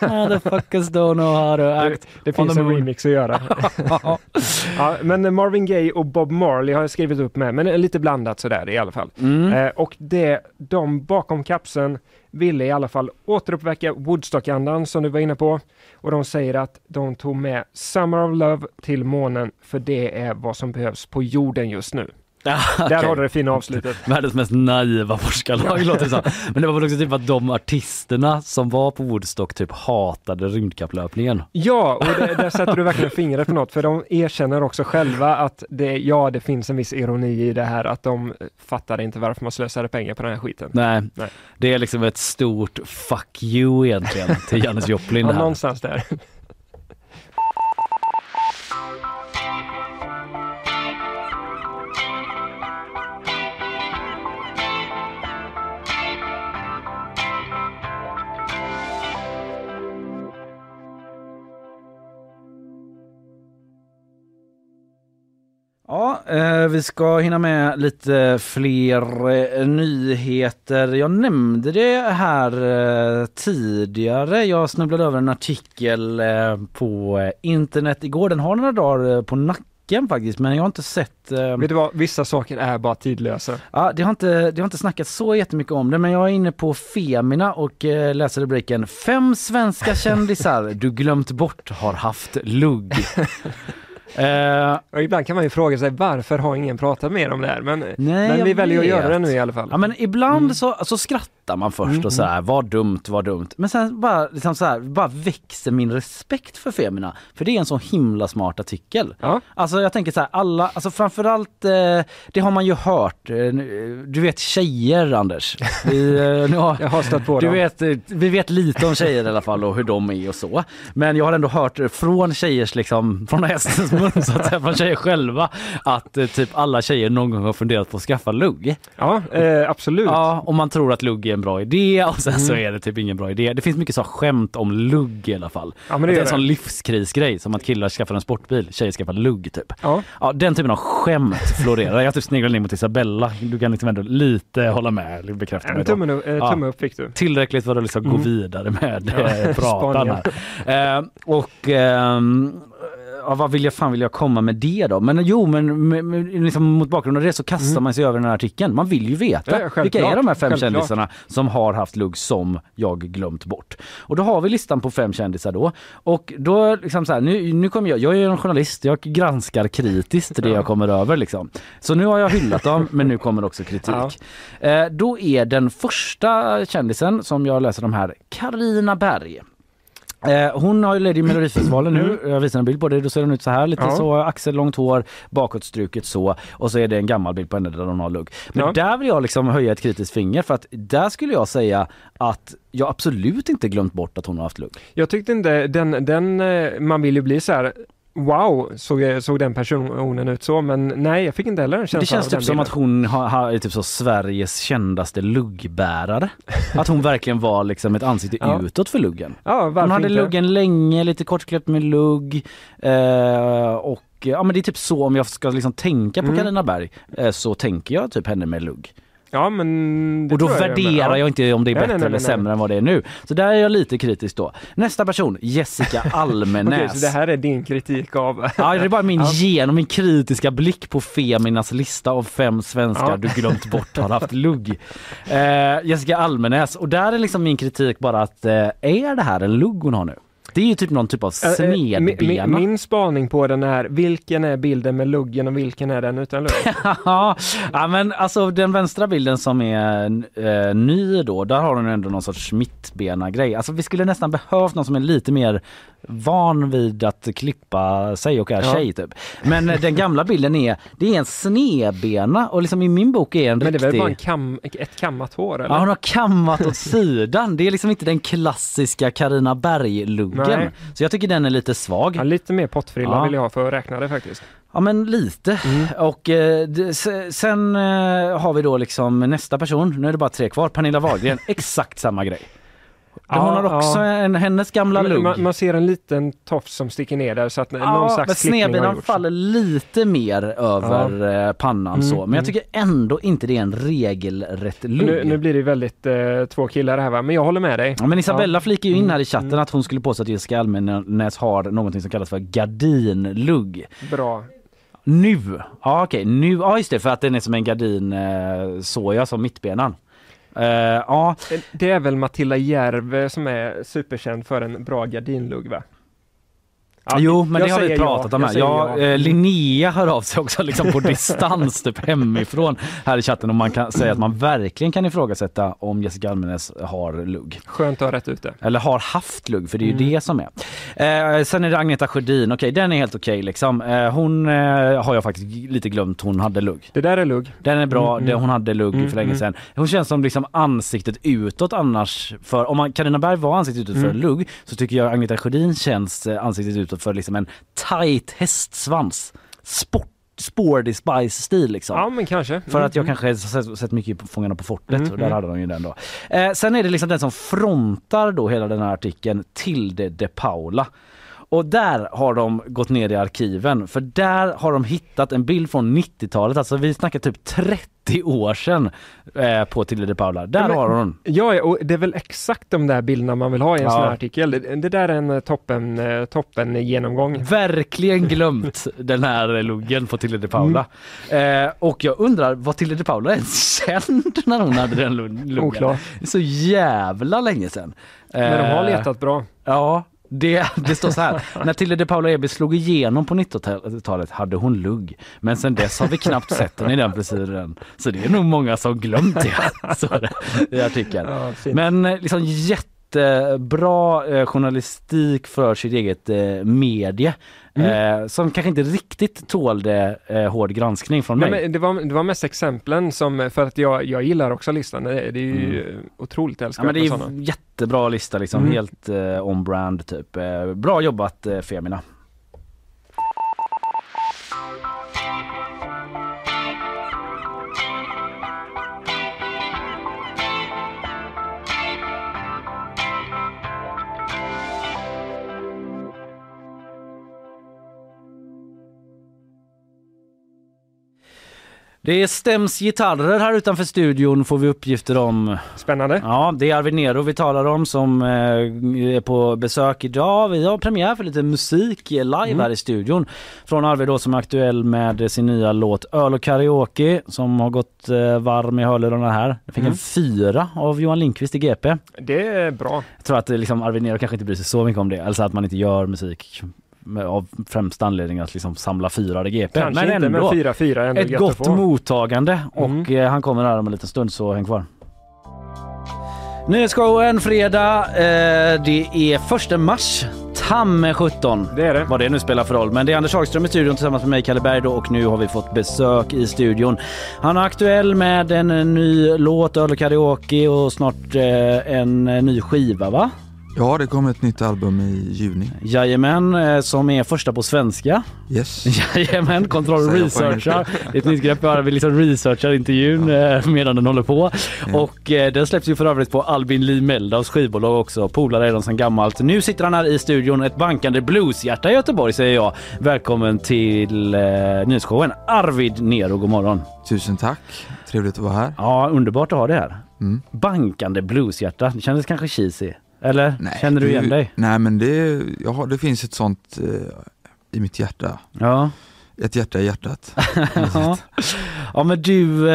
Motherfuckers don't know how to act Det on finns en moon. remix att göra. [LAUGHS] [LAUGHS] ja, men Marvin Gaye och Bob Marley har jag skrivit upp med, men lite blandat sådär i alla fall. Mm. Eh, och det, de bakom kapseln ville i alla fall återuppväcka Woodstock-andan som du var inne på. Och de säger att de tog med Summer of Love till månen för det är vad som behövs på jorden just nu. Där Okej. har du det fina avslutet. [LAUGHS] Världens mest naiva forskarlag låter det som. Men det var väl också typ att de artisterna som var på Woodstock typ hatade rymdkapplöpningen. Ja, och det, där sätter du verkligen fingret på något, för de erkänner också själva att det, ja, det finns en viss ironi i det här, att de fattar inte varför man slösade pengar på den här skiten. Nej, Nej. det är liksom ett stort fuck you egentligen till Janis Joplin Ja, någonstans där. Vi ska hinna med lite fler eh, nyheter. Jag nämnde det här eh, tidigare. Jag snubblade över en artikel eh, på eh, internet igår. Den har några dagar eh, på nacken faktiskt, men jag har inte sett eh, Vet du vad, vissa saker är bara tidlösa. Ja, det har, inte, det har inte snackats så jättemycket om det men jag är inne på Femina och eh, läser rubriken Fem svenska kändisar du glömt bort har haft lugg. [LAUGHS] Eh, Och ibland kan man ju fråga sig varför har ingen pratat mer om det här? Men, Nej, men vi väljer att göra vet. det nu i alla fall. Ja men ibland Mm. så, så skrattar man först Mm, och så här, vad dumt, vad dumt. Men sen bara, liksom så här, bara växer min respekt för Femina. För det är en så himla smart artikel. Ja. Alltså jag tänker så här, alla, alltså framförallt, eh, det har man ju hört. Eh, du vet tjejer Anders. Vi, eh, nu har, [LAUGHS] Jag har stött på du dem. vet, eh, vi vet lite om tjejer i alla fall och hur de är och så. Men jag har ändå hört från tjejers liksom, från hästens så att säga, från tjejer själva att eh, typ alla tjejer någon gång har funderat på att skaffa lugg. Ja, eh, absolut. Ja, och man tror att lugg är en bra idé och sen så Mm. är det typ ingen bra idé. Det finns mycket så skämt om lugg i alla fall. Ja, men det Att det är gör en det. sån livskrisgrej som att killar skaffar en sportbil, tjejer skaffar lugg typ. Ja. Ja, den typen av skämt florerar. Jag typ sneglade ner mot Isabella. Du kan liksom ändå lite hålla med, bekräfta mig En då. tumme, eh, tumme upp fick du. Tillräckligt för att liksom gå Mm. vidare med Ja, eh, [LAUGHS] pratan här. Eh, och ehm, ja, vad vill jag fan vill jag komma med det då? Men jo, men med, med, liksom mot bakgrund av det så kastar man sig över den här artikeln. Man vill ju veta Mm. Ja, ja, vilka är de här fem Självklart. kändisarna som har haft lugg som jag glömt bort. Och då har vi listan på fem kändisar då. Och då liksom så här, nu, nu kommer jag, jag är en journalist, jag granskar kritiskt det [LAUGHS] jag kommer över liksom. Så nu har jag hyllat dem, [LAUGHS] men nu kommer också kritik. Eh, då är den första kändisen som jag läser de här, Karina Berg. Eh, hon har ju ledd i Melodifestivalen nu. Jag visar en bild på det. Då ser hon ut så här. Lite Ja. så axellångt hår, bakåtstruket så. Och så är det en gammal bild på henne där hon har lugg. Men Ja. där vill jag liksom höja ett kritiskt finger för att där skulle jag säga att jag absolut inte glömt bort att hon har haft lugg. Jag tyckte inte, den, den, eh, man vill ju bli så här wow, såg, såg den personen ut så? Men nej, jag fick inte heller en känsla Det känns typ som att hon har, har, är typ så Sveriges kändaste luggbärare. [LAUGHS] att hon verkligen var liksom ett ansikte Ja. utåt för luggen. Ja, hon hade inte? luggen länge, lite kortklipp med lugg. Eh, och ja men det är typ så om jag ska liksom tänka på Mm. Berg eh, så tänker jag typ henne med lugg. Ja, men Och då jag värderar Ja. jag inte om det är bättre nej, nej, eller sämre än vad det är nu. Så där är jag lite kritisk då. Nästa person, Jessica [LAUGHS] Almenäs. Okej, så det här är din kritik av... Ja, det är bara min [LAUGHS] Ja. genom min kritiska blick på Feminas lista av fem svenskar Ja. du glömt bort har haft lugg. Eh, Jessica Almenäs och där är liksom min kritik bara att eh, är det här en lugg hon har nu? Det är ju typ någon typ av Eh, eh, min, snedbena. min, min spaning på den är, vilken är bilden med luggen och vilken är den utan lugg? [LAUGHS] ja men alltså den vänstra bilden som är eh, ny då, där har hon ändå någon sorts mittbena grej. Alltså vi skulle nästan behövt någon som är lite mer van vid att klippa sig och är Ja. tjej typ. Men eh, den gamla bilden är, det är en snedbena och liksom i min bok är en Men det är väl riktig... bara en kam, ett kammat hår eller? Ja, hon har kammat åt sidan. Det är liksom inte den klassiska Carina Berg-luggen. Nej. Så jag tycker den är lite svag. Ja, lite mer pottfrilla Ja. vill jag ha för att räkna det faktiskt. Ja men lite. Mm. Och eh, sen eh, har vi då liksom nästa person, nu är det bara tre kvar, Pernilla Wahlgren, [LAUGHS] exakt samma grej. Ja, hon har också ja. en, hennes gamla lugg. Man, man ser en liten tofs som sticker ner där så att någon Ja, slags men snedbenan faller lite mer över eh, pannan Mm, så. Men jag mm. tycker ändå inte det är en regelrätt lugg. Nu, nu blir det väldigt eh, två killar här va, men jag håller med dig. Ja, men Isabella flikar ju in Mm, här i chatten att hon skulle påstå att Jessica Almenäs har någonting som kallas för gardinlugg. Bra. Nu! Ja okej, nu, ja just det för att den är som en gardin eh, såja som mittbenan. Uh, ja, Det är väl Matilda Järve som är superkänd för en bra gardinlugg va? Ja, jo men jag det har vi pratat ja, om jag här. säger Ja, ja. eh, Linnea hör av sig också liksom på distans typ hemifrån här i chatten och man kan säga att man verkligen kan ifrågasätta om Jessica Almenäs har lugg. Skönt att ha rätt ute. Eller har haft lugg för det är ju Mm. det som är. Eh, sen är det Agneta Sjödin, okej den är helt okej liksom. Eh, hon eh, har jag faktiskt lite glömt hon hade lugg. Det där är lugg. Den är bra, Mm, det, mm. hon hade lugg Mm, för länge mm. sedan. Hon känns som liksom ansiktet utåt annars. För om man, Carina Berg var ansiktet utåt för Mm. lugg så tycker jag Agneta Sjödin känns eh, ansiktet utåt för liksom en tight hästsvans. Sport, sporty spice stil liksom. Ja men kanske. För att jag Mm, kanske har sett, sett mycket på Fångarna på fortet Mm, och där mm. hade de ju den då. Eh, sen är det liksom den som frontar då hela den här artikeln Tilde de Paula. Och där har de gått ner i arkiven för där har de hittat en bild från 90-talet, alltså vi snackar typ 30 år sedan eh, på Tilde de Paula. Där men- har hon. Ja, och det är väl exakt de där bilderna man vill ha i en Ja. sån här artikel. Det, det där är en eh, toppen, eh, toppen genomgång. Verkligen glömt [LAUGHS] den här luggen på Tilde de Paula. Mm. Eh, och jag undrar, var Tilde de Paula ens [LAUGHS] känd när hon hade den luggen? Oklart. Så jävla länge sedan. Men de har Eh, letat bra. Ja, det, det står så här. När Tilde de Paula Eby slog igenom på 90-talet hade hon lugg. Men sen dess har vi knappt sett henne i den frisyren. Så det är nog många som glömt det. [LAUGHS] Så det i artikeln. Ja. Men eh, liksom jättebra eh, journalistik för sitt eget eh, medie. Eh, som kanske inte riktigt tålde eh, hård granskning från mig. Nej, men det, var, det var mest exemplen som, för att jag, jag gillar också listan. Det, är- det är ju Mm. otroligt Ja, älskvärt men det är sådana. jättebra lista liksom, Mm. helt eh, on-brand typ. Eh, bra jobbat eh, Femina. Det stäms gitarrer här utanför studion får vi uppgifter om. Spännande. Ja, det är Arvid Nero vi talar om som eh, är på besök idag. Vi har premiär för lite musik eh, live Mm. här i studion. Från Arvid då som är aktuell med sin nya låt Öl och karaoke som har gått eh, varm i hörlurarna här. Det fick Mm. en fyra av Johan Lindqvist i GP. Det är bra. Jag tror att liksom, Arvid Nero kanske inte bryr sig så mycket om det. Alltså att man inte gör musik med, av främsta anledning att liksom samla fyra i GP. Kanske inte, men 4-4 är ändå Ett gott mottagande och Mm. eh, han kommer här om en liten stund så häng kvar. Nyhetsshowen fredag. Eh, det är första mars. Tamme 17. Det är det. Vad det nu spelar för roll. Men det är Anders Hagström i studion tillsammans med mig Kalle Berg då, och nu har vi fått besök i studion. Han är aktuell med en ny låt, Öl och karaoke och snart eh, en ny skiva va? Ja, det kommer ett nytt album i juni. Jajamän, eh, som är första på svenska. Yes. [LAUGHS] Jajamän, Kontroll researchar. Ett nytt grepp bara, vi liksom researchar intervjun eh, medan den håller på. Och eh, den släpps ju för övrigt på Albin Lee Meldaus skivbolag också. Polare redan sedan gammalt. Nu sitter han här i studion, ett bankande blueshjärta i Göteborg säger jag. Välkommen till eh, nyhetsshowen. Arvid Nero, god morgon. Tusen tack, trevligt att vara här. Ja, underbart att ha det här. Mm. Bankande blueshjärta, det kändes kanske cheesy. Eller? Känner du igen dig? Nej men det, jag har, det finns ett sånt eh, i mitt hjärta. Ja. Ett hjärta i hjärtat. [LAUGHS] ja. ja men du, eh,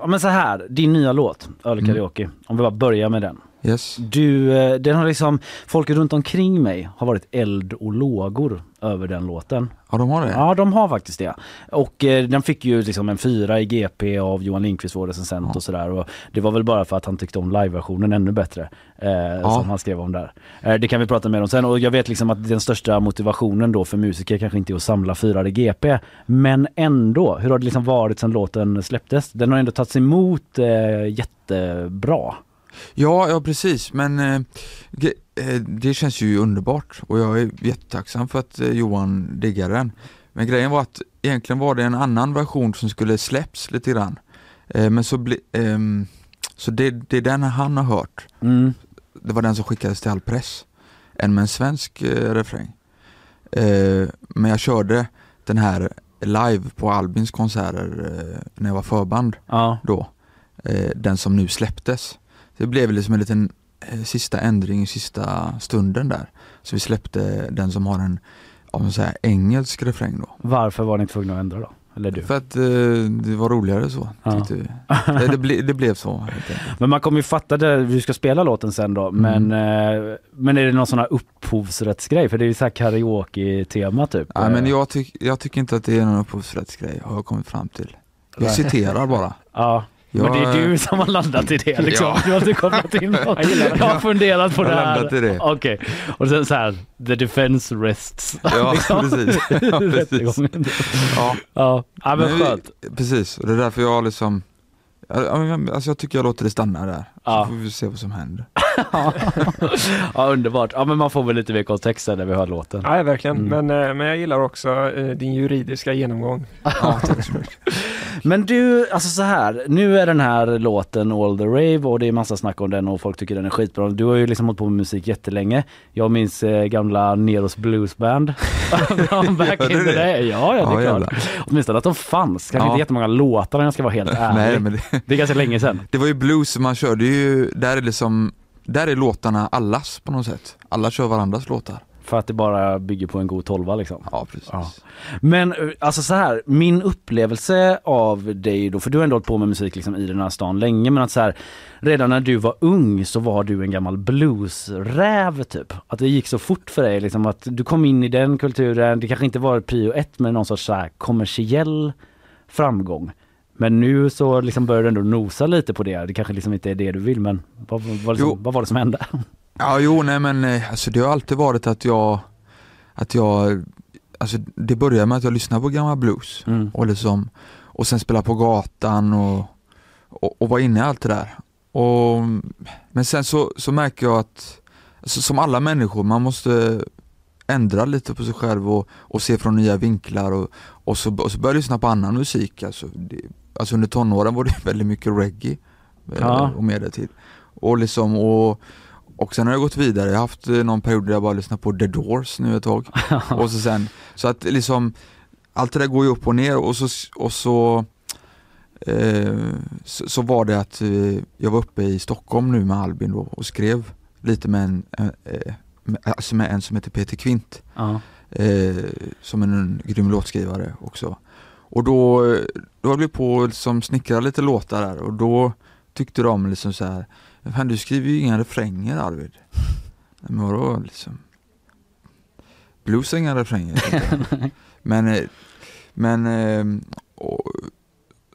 ja men så här, din nya låt, Öl Mm. Karaoke, om vi bara börjar med den. Yes. Du, eh, den har liksom, folk runt omkring mig har varit eld och lågor över den låten. Ja de har det? Ja de har faktiskt det. Och eh, den fick ju liksom en fyra i GP av Johan Lindqvist vår recensent och sådär. Och det var väl bara för att han tyckte om liveversionen ännu bättre. Eh, Som han skrev om där. Eh, det kan vi prata mer om sen. Och jag vet liksom att den största motivationen då för musiker kanske inte är att samla fyra i GP. Men ändå, hur har det liksom varit sedan låten släpptes? Den har ändå tagits emot eh, jättebra. Ja, ja precis men eh, eh, det känns ju underbart och jag är jättetacksam för att eh, Johan diggar den. Men grejen var att egentligen var det en annan version som skulle släpps lite grann. Eh, men så bli, ehm, så det, det är den han har hört. Mm. Det var den som skickades till all press. En med en svensk eh, refräng. Eh, men jag körde den här live på Albins konserter eh, när jag var förband Ja. då. Eh, den som nu släpptes. Det blev liksom en liten eh, sista ändring i sista stunden där. Så vi släppte den som har en om man säger, engelsk refräng då. Varför var ni tvungna att ändra då? Eller du? För att eh, det var roligare så, Ja. tyckte vi. Det, det, ble, det blev så. Men man kommer ju fatta det, vi ska spela låten sen då, men, Mm. eh, men är det någon sån här upphovsrättsgrej? För det är ju så här karaoke-tema typ. Nej men jag, tyck, jag tycker inte att det är någon upphovsrättsgrej, har jag kommit fram till. Jag Nej. citerar bara. [LAUGHS] Ja, men det är du som har landat i det liksom. Ja. Du har inte kopplat in något. Jag. Jag har funderat på Jag det här. landat i det. Okej, och sen så här, the defense rests. Ja, [LAUGHS] Liksom. precis. Ja, [LAUGHS] precis. Ja, ja. ja men vi- skönt. Precis, och det är därför jag liksom men, Alltså jag tycker jag låter det stanna där, Ja. så får vi se vad som händer. Ja underbart. Ja men man får väl lite mer kontext när vi hör låten. Ja, verkligen. Mm. Men, eh, men jag gillar också eh, din juridiska genomgång. Men du, alltså så här, nu är den här låten All the Rave och det är massa snack om den och folk tycker den är skitbra. Du har ju liksom hållit på med musik jättelänge. Jag minns eh, gamla Neros Bluesband. [LAUGHS] Back in the det? day. Ja, ja, det Ja, är klart. jävlar. Åtminstone att de fanns. Kanske Ja. inte jättemånga låtar om jag ska vara helt ärlig. Nej, men det, det är ganska länge sedan. det var ju blues, man körde ju, där är det som, där är låtarna allas på något sätt. Alla kör varandras låtar. För att det bara bygger på en god tolva liksom. Ja, precis. Men eh, alltså så här, min upplevelse av dig då, för du har ändå hållit på med musik liksom i den här stan länge, men att så här, redan när du var ung så var du en gammal bluesräv typ. Att det gick så fort för dig liksom, att du kom in i den kulturen, det kanske inte var prio ett men någon sorts så här kommersiell framgång. Men nu så liksom börjar du ändå nosa lite på det, det kanske liksom inte är det du vill men vad, vad, liksom, vad var det som hände? Ja, jo, nej men eh, alltså det har alltid varit att jag, att jag, alltså det började med att jag lyssnade på gammal blues Mm. och liksom, och sen spela på gatan och, och, och var inne i allt det där. Och, men sen så, så märker jag att, alltså, som alla människor, man måste ändra lite på sig själv och, och se från nya vinklar och, och, så, och så började jag lyssna på annan musik. Alltså, det, alltså under tonåren var det [LAUGHS] väldigt mycket reggae eh, Ja. och till. Och liksom, och, och sen har jag gått vidare, jag har haft eh, någon period där jag bara lyssnat på The Doors nu ett tag. [LAUGHS] och så sen, så att liksom allt det där går ju upp och ner och så, och så eh, så, så var det att jag var uppe i Stockholm nu med Albin då och skrev lite med en, en, eh, med, alltså med en som heter Peter Kvint. Ja. Eh, som en, en grym låtskrivare också. Och då, då höll vi på att liksom snickra lite låtar där och då tyckte de liksom så här, Fan du skriver ju inga refränger Arvid. Men vadå liksom? Blues har inga refränger. [LAUGHS] men, eh, men eh, och,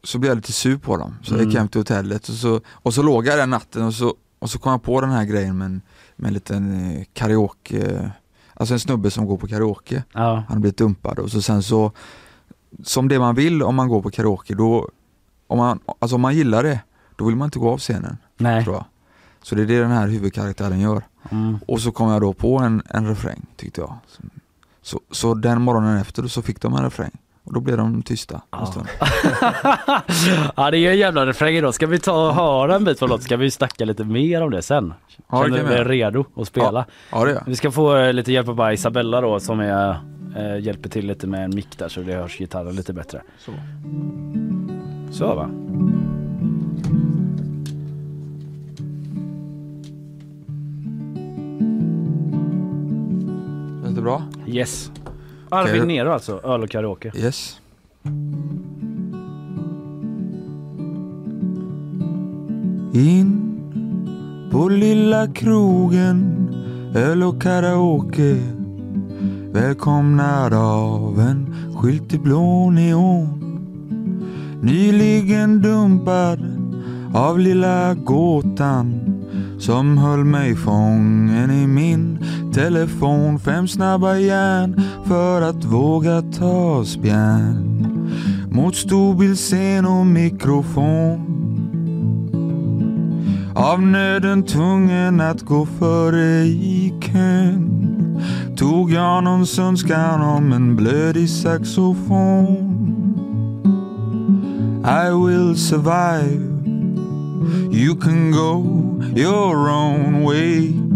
så blev jag lite sur på dem. Så jag gick Mm. hem till hotellet och så, och så låg jag den natten och så, och så kom jag på den här grejen med en, med en liten eh, karaoke, alltså en snubbe som går på karaoke. Ja. Han har blivit dumpad och så sen så, som det man vill om man går på karaoke, då, om man, alltså om man gillar det, då vill man inte gå av scenen. Nej. Tror jag. Så det är det den här huvudkaraktären gör. Mm. Och så kom jag då på en, en refräng tyckte jag. Så, så, den morgonen efter så fick de en refräng. Och då blev de tysta en stund. [LAUGHS] ja det är en jävla refräng idag. Ska vi ta och höra en bit från låten? Ska vi snacka lite mer om det sen? Ja, Känner du vi dig redo att spela? Ja, det gör. Vi ska få eh, lite hjälp av Isabella då som är, eh, hjälper till lite med en mick där så det hörs gitarren lite bättre. Så. Så va? Känns det bra? Yes. Arvid. Nero alltså, öl och karaoke. Yes. In på lilla krogen, öl och karaoke Välkomnad av en skylt i blå neon Nyligen dumpad av lilla gåtan som höll mig fången i min telefon Fem snabba järn för att våga ta spjärn mot storbildscen och mikrofon. Av nöden tvungen att gå före i kön tog jag någons önskan om en blödig saxofon. I will survive. You can go your own way.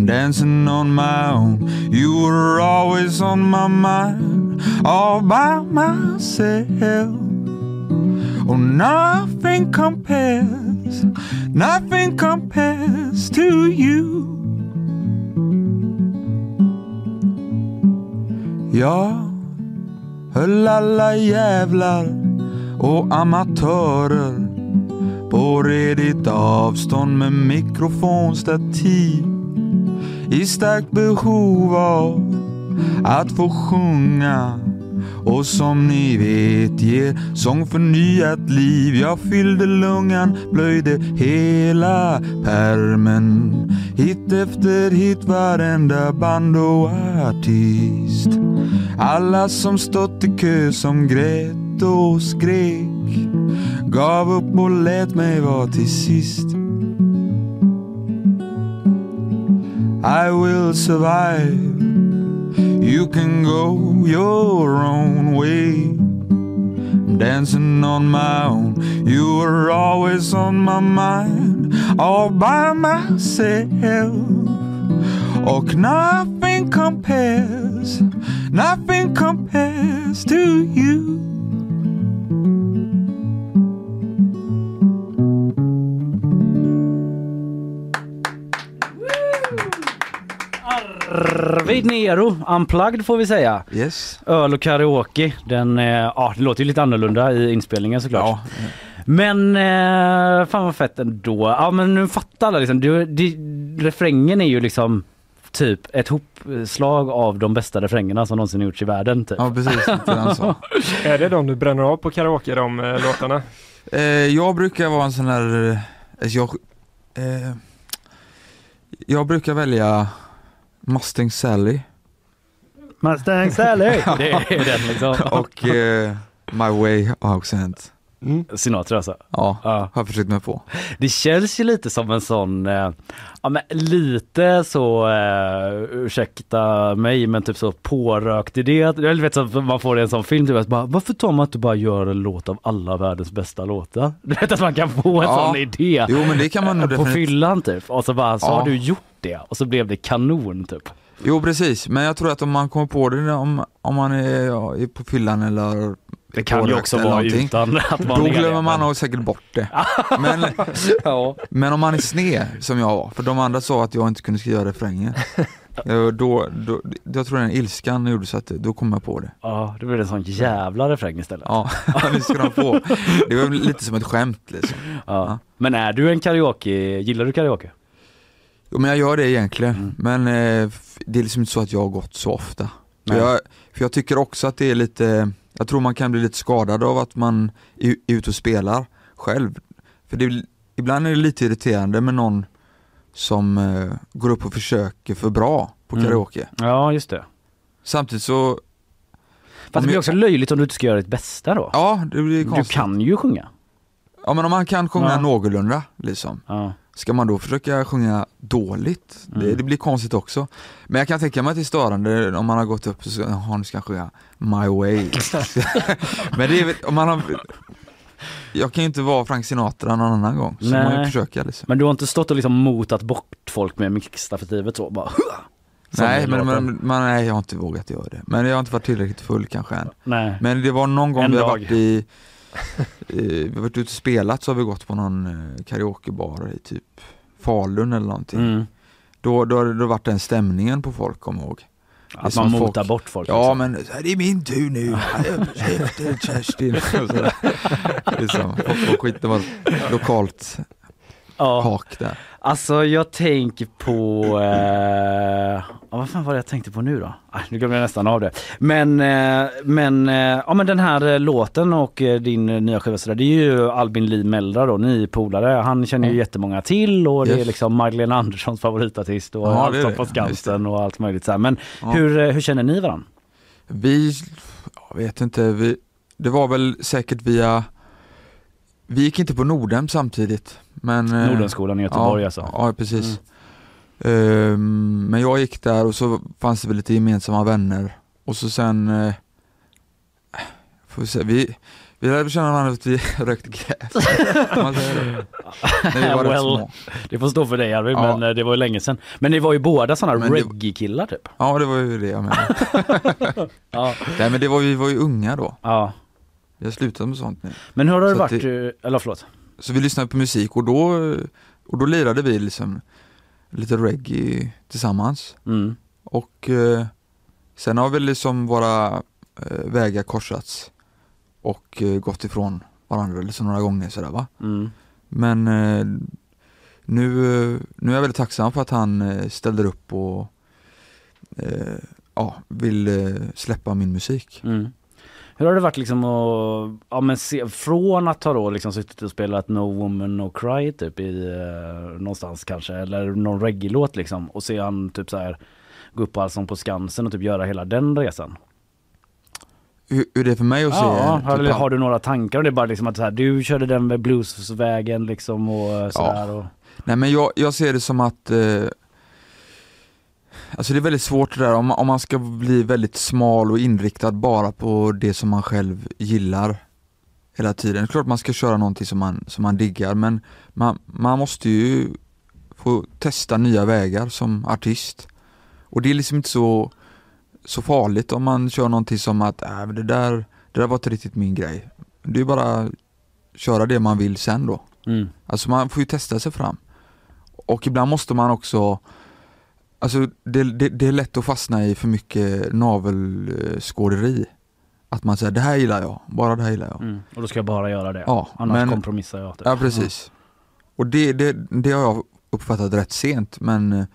I'm dancing on my own You were always on my mind All by myself. Oh, nothing compares Nothing compares to you. Höll alla jävlar och amatörer på redigt avstånd med mikrofonstativ i starkt behov av att få sjunga och som ni vet ger sång förnyat liv. Jag fyllde lungan, plöjde hela pärmen. Hit efter hit, varenda band och artist. Alla som stått i kö, som grät och skrek. Gav upp och lät mig vara till sist. I will survive. You can go your own way. I'm dancing on my own. You were always on my mind, all by myself. Och nothing compares, nothing compares to you. Arvid Nero, unplugged får vi säga. Yes. Öl och karaoke. Den, eh, ja, det låter ju lite annorlunda i inspelningen såklart. Ja. Men eh, fan vad fett ändå. Ja men nu fattar alla liksom. Du, det, refrängen är ju liksom typ ett hopslag av de bästa refrängerna som någonsin gjorts i världen. Typ. Ja precis. [LAUGHS] Är det de du bränner av på karaoke, de eh, låtarna? Eh, jag brukar vara en sån här, eh, jag, eh, jag brukar välja Mustang Sally. Mustang Sally, [LAUGHS] det är den liksom. Och eh, My Way Accent. Sinatra alltså. Ja, har jag försökt mig på. Det känns ju lite som en sån, eh, ja men lite så, eh, ursäkta mig, men typ så pårökt idé. Jag vet så att man får en sån film, typ att bara, varför tar man inte bara gör en låt av alla världens bästa låtar? [LAUGHS] Du vet att man kan få en Ja. sån idé. Jo, men det kan man nog [LAUGHS] På definitivt. fyllan typ. Och så bara, så Ja. har du gjort det och så blev det kanon typ. Jo precis, men jag tror att om man kommer på det om, om man är, ja, är på fyllan eller Det kan ju också vara någonting, utan att man Då det, glömmer man nog säkert bort det. [LAUGHS] Men, [LAUGHS] ja. men om man är sned som jag var, för de andra sa att jag inte kunde skriva refrängen. [LAUGHS] eh, då, då, jag tror den ilskan gjorde så att då kom jag på det. Ja, det blev en sån jävla refräng istället. Ja, det ska de få. Det var lite som ett skämt liksom. Ja. Men är du en karaoke, gillar du karaoke? Jo men jag gör det egentligen, Mm. men eh, det är liksom inte så att jag har gått så ofta. För jag, för jag tycker också att det är lite, jag tror man kan bli lite skadad av att man är, ute och spelar själv. För det, ibland är det lite irriterande med någon som eh, går upp och försöker för bra på Mm. karaoke. Ja, just det. Samtidigt så... Fast det blir också löjligt om du inte ska göra ditt bästa då. Ja, det blir Du konstigt. kan ju sjunga. Ja men om man kan sjunga Ja. någorlunda liksom. Ja. Ska man då försöka sjunga dåligt? Det, Mm. det blir konstigt också. Men jag kan tänka mig att det är störande om man har gått upp och så, jaha nu ska jag sjunga My Way. [LAUGHS] Men det är om man har jag kan ju inte vara Frank Sinatra någon annan gång, så man ju försöka liksom. Men du har inte stått och liksom motat bort folk med mixstafetivet så bara Nej, men, men, men nej, jag har inte vågat göra det. Men jag har inte varit tillräckligt full kanske än. Nej. Men det var någon gång En vi har varit i, vi har varit ute och spelat så har vi gått på någon eh, karaokebar i typ Falun eller någonting. Mm. Då, då har det varit den stämningen på folk, kom ihåg. Att man motar bort folk, Ja liksom. men det är min tur nu, käften Kerstin. [LAUGHS] Så, folk får skit, det var lokalt hak där. Alltså jag tänker på, eh, vad fan var det jag tänkte på nu då? Ah, nu glömde jag nästan av det. Men, eh, men, eh, ja, men den här eh, låten och eh, din eh, nya skiva sådär, det är ju Albin Lee Meldra då, är polare. Han känner ju Ja. jättemånga till och det är Yes. liksom Magdalena Anderssons favoritartist och Ja, Allsång på Skansen och allt möjligt så här. Men Ja. hur, hur känner ni varandra? Vi, jag vet inte, vi, det var väl säkert via Vi gick inte på Nordhem samtidigt men eh, Nordenskolan i Göteborg ja, alltså? Ja precis Ehm, Men jag gick där och så fanns det väl lite gemensamma vänner och så sen eh, Får vi se, vi vi lärde känna varandra att vi rökte gräs. Man säga det? När vi var well, små. det får stå för dig Arvid, Ja. men eh, det var ju länge sedan. Men ni var ju båda sådana reggae-killar typ? Ja det var ju det jag menade. [LAUGHS] Ja. Nej men det var, vi var ju unga då. Ja. Vi har slutat med sånt nu. Men hur har det Så varit, eh, eller förlåt? Så vi lyssnade på musik och då, och då lirade vi liksom lite reggae tillsammans. Mm. Och eh, sen har väl liksom våra eh, vägar korsats och eh, gått ifrån varandra liksom några gånger sådär va. Mm. Men eh, nu, eh, nu är jag väldigt tacksam för att han eh, ställer upp och ja, vill släppa min musik. Mm. Hur har det varit liksom att, ja men se, från att ha då liksom suttit och spelat No Woman No Cry typ i eh, någonstans kanske eller någon reggae-låt liksom och se han typ så här gå upp på Allsång på Skansen och typ göra hela den resan? Hur, hur det är för mig att se Ja, typ har, all- har du några tankar om det är bara liksom att så här, du körde den med bluesvägen liksom och sådär och Nej men jag, jag ser det som att eh, Alltså det är väldigt svårt det där om, om man ska bli väldigt smal och inriktad bara på det som man själv gillar hela tiden. Det är klart man ska köra någonting som man, som man diggar men man, man måste ju få testa nya vägar som artist. Och det är liksom inte så, så farligt om man kör någonting som att äh, det, där, det där var inte riktigt min grej. Det är bara köra det man vill sen då. Mm. Alltså man får ju testa sig fram. Och ibland måste man också Alltså det, det, det är lätt att fastna i för mycket navelskåderi. Att man säger det här gillar jag, bara det här gillar jag. Mm. Och då ska jag bara göra det. Ja, Annars men- kompromissar jag. Typ. Ja precis. Och det, det, det har jag uppfattat rätt sent men,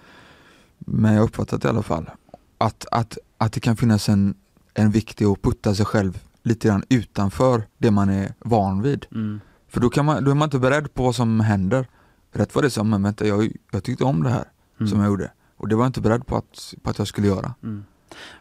men jag har uppfattat det i alla fall. Att, att, att det kan finnas en, en viktig att putta sig själv lite grann utanför det man är van vid. Mm. För då, kan man, då är man inte beredd på vad som händer. Rätt vad det är som, men vänta jag, jag tyckte om det här Mm. som jag gjorde. Och det var jag inte beredd på att, på att jag skulle göra. Mm.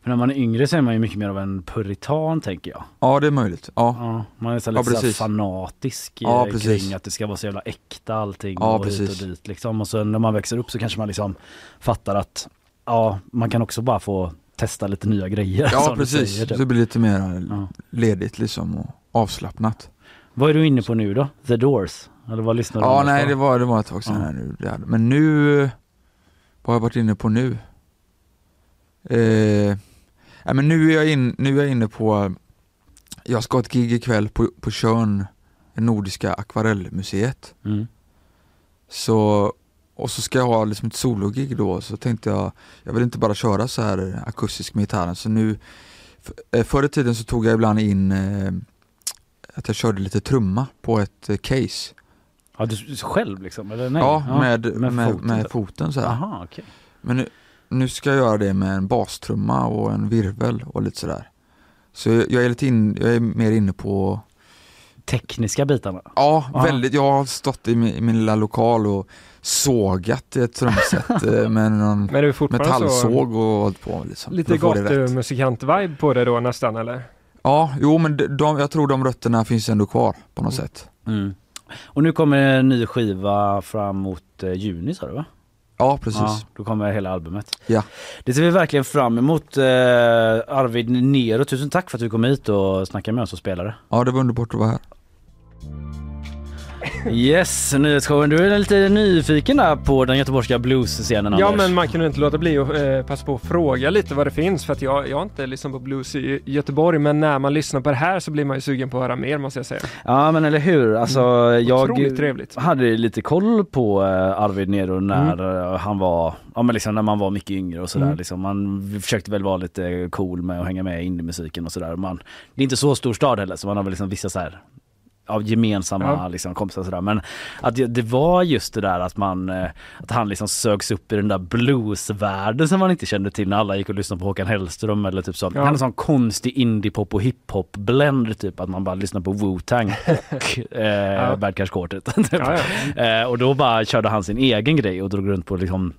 För när man är yngre så är man ju mycket mer av en puritan tänker jag. Ja det är möjligt. Ja, Ja, man är så Ja, lite så här precis. fanatisk Ja, eh, precis. kring att det ska vara så jävla äkta allting Ja, och hit precis. och dit liksom. Och sen när man växer upp så kanske man liksom fattar att ja, man kan också bara få testa lite nya grejer. [LAUGHS] ja precis. säger, typ. Så det blir lite mer Ja. ledigt liksom och avslappnat. Vad är du inne på nu då? The Doors? Eller vad lyssnar du Ja mest nej på? det var, det var ett tag sedan Ja. här nu. Men nu, eh, vad har jag varit inne på nu? Eh, ja, men nu är, jag in, nu är jag inne på, jag ska ha ett gig ikväll på, på Tjörn, Nordiska akvarellmuseet. Mm. Så, och så ska jag ha liksom ett sologig då, så tänkte jag, jag vill inte bara köra så här akustisk med gitarren, så nu, f- eh, förr i tiden så tog jag ibland in eh, att jag körde lite trumma på ett eh, case. Ja, du själv liksom? Eller nej? Ja, med, med, med, foten, foten, typ. så här. Aha, okej. Men nu, nu ska jag göra det med en bastrumma och en virvel och lite sådär. Så jag, är lite in, jag är mer inne på Tekniska bitarna? Ja, Ja. väldigt. Jag har stått i min, i min lilla lokal och sågat i ett trumset [LAUGHS] eh, med någon Men är det fortfarande så- metallsåg och hållit på liksom. Lite gatumusikant-vibe på det då nästan eller? Ja, jo men de, de, jag tror de rötterna finns ändå kvar på något sätt. Mm. Och nu kommer en ny skiva fram mot eh, juni sa du va? Ja precis. Ja, då kommer hela albumet. Ja. Det ser vi verkligen fram emot. Eh, Arvid Nero, tusen tack för att du kom hit och snackade med oss och spelade. Ja det var underbart att vara här. Yes, nyhetsshowen. Du är lite nyfiken där på den göteborgska bluesscenen Ja Anders. men man kunde inte låta bli att eh, passa på att fråga lite vad det finns för att jag, jag har inte lyssnat på blues i Göteborg men när man lyssnar på det här så blir man ju sugen på att höra mer måste jag säga. Ja men eller hur, alltså jag Otroligt trevligt. hade lite koll på eh, Arvid Nero när eh, han var, ja men liksom när man var mycket yngre och sådär Mm. liksom. Man försökte väl vara lite cool med att hänga med i indiemusiken och sådär. Man, det är inte så stor stad heller så man har väl liksom vissa så här av gemensamma Ja. liksom, kompisar och sådär. Men att det, det var just det där att man, eh, att han liksom sögs upp i den där bluesvärlden som man inte kände till när alla gick och lyssnade på Håkan Hellström eller typ så. Ja. Han hade sån konstig indiepop och hiphop blend typ att man bara lyssnar på Wu-Tang och [LAUGHS] eh, Ja. Bad Cash Quartet. [LAUGHS] typ. Ja, Eh, och då bara körde han sin egen grej och drog runt på liksom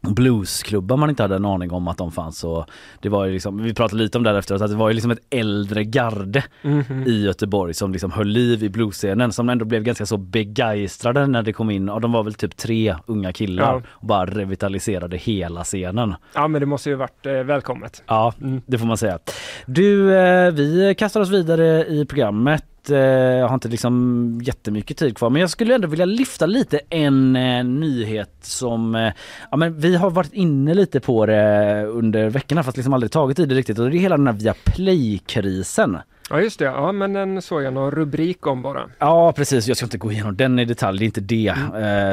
bluesklubbar man inte hade en aning om att de fanns. Och det var liksom, vi pratade lite om det här efteråt, att det var ju liksom ett äldre garde Mhm. i Göteborg som liksom höll liv i bluesscenen som ändå blev ganska så begeistrade när det kom in. Och de var väl typ tre unga killar Ja. och bara revitaliserade hela scenen. Ja men det måste ju varit eh, välkommet. Ja, det får man säga. Du, eh, vi kastar oss vidare i programmet. Eh, Jag har inte liksom jättemycket tid kvar men jag skulle ändå vilja lyfta lite en eh, nyhet som, eh, ja men vi har varit inne lite på det under veckorna fast liksom aldrig tagit i det riktigt och det är hela den här Viaplay-krisen. Ja just det, ja men den såg jag någon rubrik om bara. Ja precis, jag ska inte gå igenom den i detalj, det är inte det.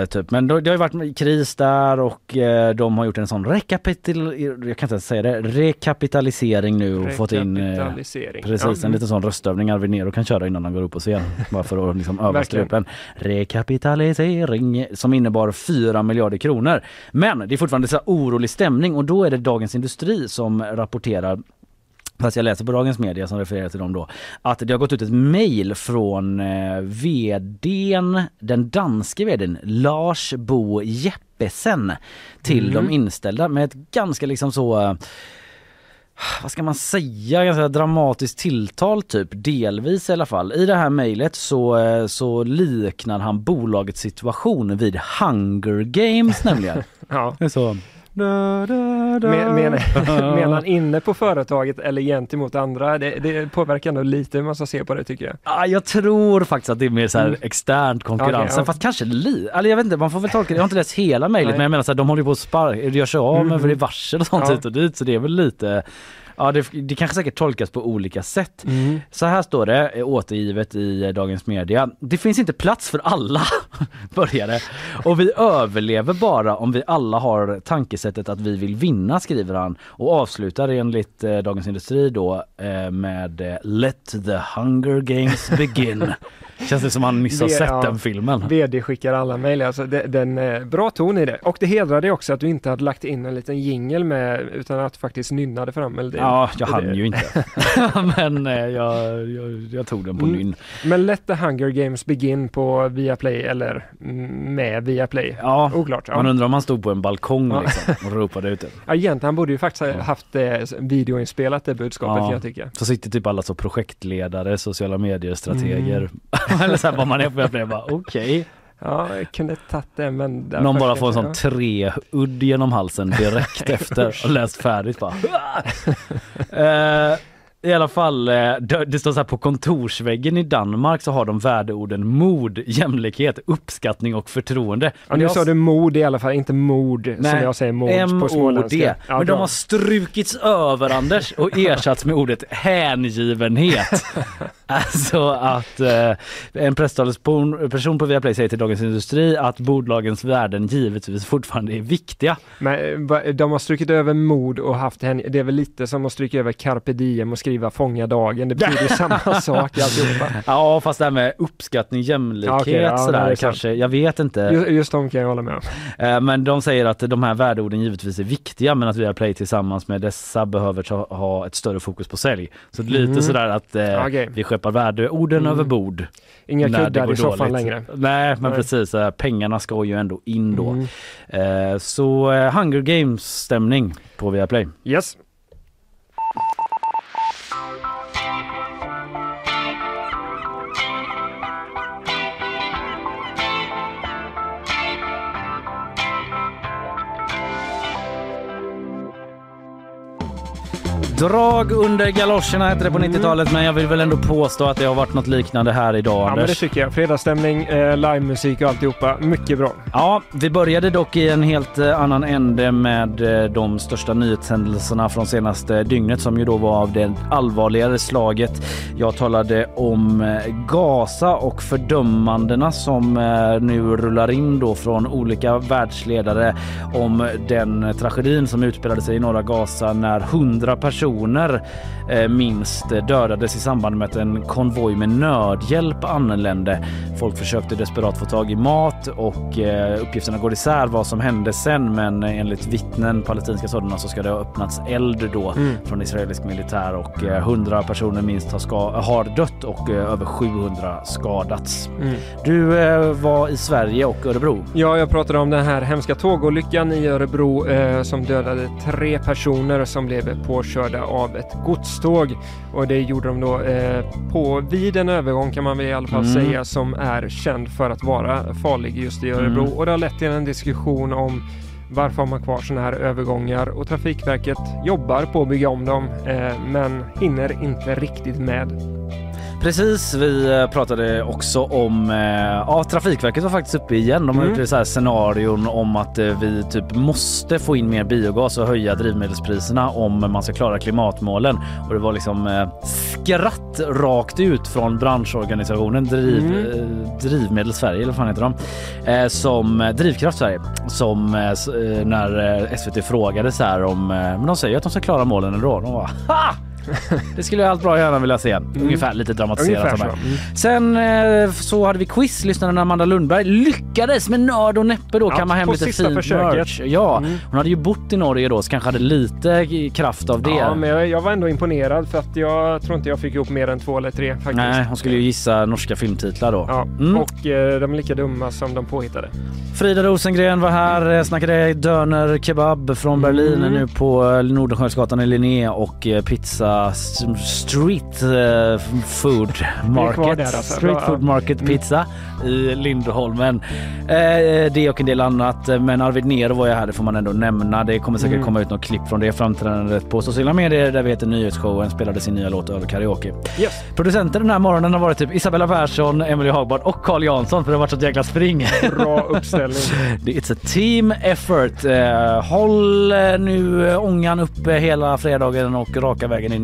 Eh, typ. Men det har ju varit kris där och eh, de har gjort en sån rekapital... Jag kan inte säga det. Rekapitalisering nu och fått in... Eh, precis, ja. en Mm. liten sån röstövning Arvid Nero kan köra innan han går upp på scen. [LAUGHS] bara för att liksom öva strupen. Rekapitalisering som innebar 4 miljarder kronor. Men det är fortfarande så orolig stämning och då är det Dagens Industri som rapporterar Fast jag läser på Dagens Media som refererar till dem då. Att det har gått ut ett mejl från eh, vdn, den danske vdn Lars Bo Jeppesen till Mhm. de inställda med ett ganska liksom så eh, vad ska man säga, ganska dramatiskt tilltal typ, delvis i alla fall. I det här mejlet så, eh, så liknar han bolagets situation vid Hunger Games nämligen. [LAUGHS] Ja. Så. Da, da, da. Men, men, [LAUGHS] menar han inne på företaget eller gentemot andra? Det, det påverkar nog lite hur man ska se på det tycker jag. Ja, jag tror faktiskt att det är mer så här Mm. externt konkurrensen Okej, ja. fast kanske li, eller jag vet inte, man får väl tolka det. Jag har inte läst hela mejlet men jag menar så här, de håller ju på att sparka, gör sig av med är varsel och sånt Ja. hit och dit så det är väl lite Ja det, det kanske säkert tolkas på olika sätt. Mm. Så här står det eh, återgivet i eh, Dagens Media. Det finns inte plats för alla, [LAUGHS] börjar det. Och vi överlever bara om vi alla har tankesättet att vi vill vinna, skriver han. Och avslutar enligt eh, Dagens Industri då eh, med eh, Let the hunger games begin. [LAUGHS] Känns det som han nyss har Det- sett ja. den filmen. VD skickar alla mejl, alltså det, den eh, bra ton i det. Och det hedrar dig också att du inte hade lagt in en liten jingel med utan att du faktiskt nynnade fram melodin. Ja, jag Det- hann ju inte. [LAUGHS] [LAUGHS] Men eh, jag, jag, jag tog den på Mm. nynn. Men Let the Hunger Games Begin på Viaplay eller mm, med Viaplay? Ja, Oklart. Ja. man undrar om han stod på en balkong Ja. liksom, och ropade ut det. [LAUGHS] Ja, egentligen han borde ju faktiskt ha haft eh, videoinspelat det budskapet kan jag tycka. Så sitter typ alla så projektledare, sociala medier, strateger. [LAUGHS] Eller så här vad man är på jag bara okej. Ja, jag kunde tagit det men... Någon bara får en sån treudd genom halsen direkt [LAUGHS] efter och läst färdigt bara. [LAUGHS] Eh, I alla fall, eh, det står så här på kontorsväggen i Danmark så har de värdeorden mod, jämlikhet, uppskattning och förtroende. Ja, nu sa du mod i alla fall, inte mod som Nej, jag säger mod på småländska. Ja, Men de har strukits över Anders och ersatts med ordet hängivenhet. Alltså att eh, en presstalesperson person på Viaplay säger till Dagens Industri att bolagens värden givetvis fortfarande är viktiga. Men eh, de har strukit över mod och haft henne, det är väl lite som att stryka över carpe diem och skriva fånga dagen, det betyder [LAUGHS] samma sak alltihopa. Ja fast det här med uppskattning, jämlikhet Ja, okej, ja, nej, sådär är sant. kanske, jag vet inte. Just, just de kan jag hålla med om. Eh, Men de säger att de här värdeorden givetvis är viktiga men att Viaplay tillsammans med dessa behöver ta, ha ett större fokus på sälj. Så lite Mm. sådär att eh, Okej. vi skeppar värdeorden Mm. över bord. Inga kuddar i soffan längre. Nej men Nej. precis, eh, pengarna ska ju ändå in då. Mm. Eh, Så eh, Hunger Games stämning på Viaplay. Yes. Drag under galoscherna hette det på 90-talet men jag vill väl ändå påstå att det har varit något liknande här idag Ja, men det tycker jag. Fredagsstämning, eh, livemusik och alltihopa. Mycket bra. Ja, vi började dock i en helt eh, annan ände med eh, de största nyhetshändelserna från senaste dygnet som ju då var av det allvarligare slaget. Jag talade om eh, Gaza och fördömandena som nu rullar in då från olika världsledare om den tragedin som utspelade sig i norra Gaza när 100 personer eh, minst dödades i samband med att en konvoj med nödhjälp anlände. Folk försökte desperat få tag i mat och eh, uppgifterna går isär vad som hände sen men enligt vittnen, palestinska sådana, så ska det ha öppnats eld då Mm. från israelisk militär och eh, 100 personer minst har, ska- har dött och eh, över 700 skadats. Mm. Du eh, var i Sverige och Örebro. Ja, jag pratade om den här hemska tågolyckan i Örebro eh, som dödade tre personer som blev påkörda av ett godståg. Och det gjorde de då eh, på, vid en övergång kan man väl i alla fall Mm. säga som är känd för att vara farlig just i Örebro. Mm. Och det har lett till en diskussion om varför har man kvar sådana här övergångar och Trafikverket jobbar på att bygga om dem eh, men hinner inte riktigt med. Precis, vi eh, pratade också om, eh, ja Trafikverket var faktiskt uppe igen. De har Mm. gjort så här scenarion om att eh, vi typ måste få in mer biogas och höja drivmedelspriserna om man ska klara klimatmålen. Och det var liksom skratt rakt ut från branschorganisationen Driv, Mm. Drivmedel Sverige, eller vad fan heter de? Som Drivkraft Sverige, som när SVT frågade så här om, men de säger att de ska klara målen ändå. De var ha! Det skulle jag allt bra gärna vilja se. Ungefär lite dramatiserat. Mm. Ungefär så. här. Sen eh, så hade vi quiz. Lyssnaren Amanda Lundberg lyckades med nörd och näppe då Ja, kamma hem lite fint försöket. merch. Ja, Mm. hon hade ju bott i Norge då så kanske hade lite kraft av det. Ja, men jag, jag var ändå imponerad för att jag tror inte jag fick ihop mer än två eller tre faktiskt. Nej, hon skulle ju gissa norska filmtitlar då. Ja, Mm. och eh, de är lika dumma som de påhittade. Frida Rosengren var här, eh, snackade döner kebab från Berlin Mm. nu på Nordenskiöldsgatan i Linné och pizza street eh, food market. där alltså. Street food market Mm. pizza i Lindholmen. Eh, det och en del annat. Men Arvid Nero var ju här, det får man ändå nämna. Det kommer säkert Mm. komma ut något klipp från det framträdandet på sociala medier där vi heter Nyhetsshowen spelade sin nya låt över karaoke. Yes. Producenter den här morgonen har varit typ Isabella Persson, Emily Hagbard och Carl Jansson för det har varit så jäkla spring. Bra uppställning. [LAUGHS] It's a team effort. Eh, håll nu ångan uppe hela fredagen och raka vägen in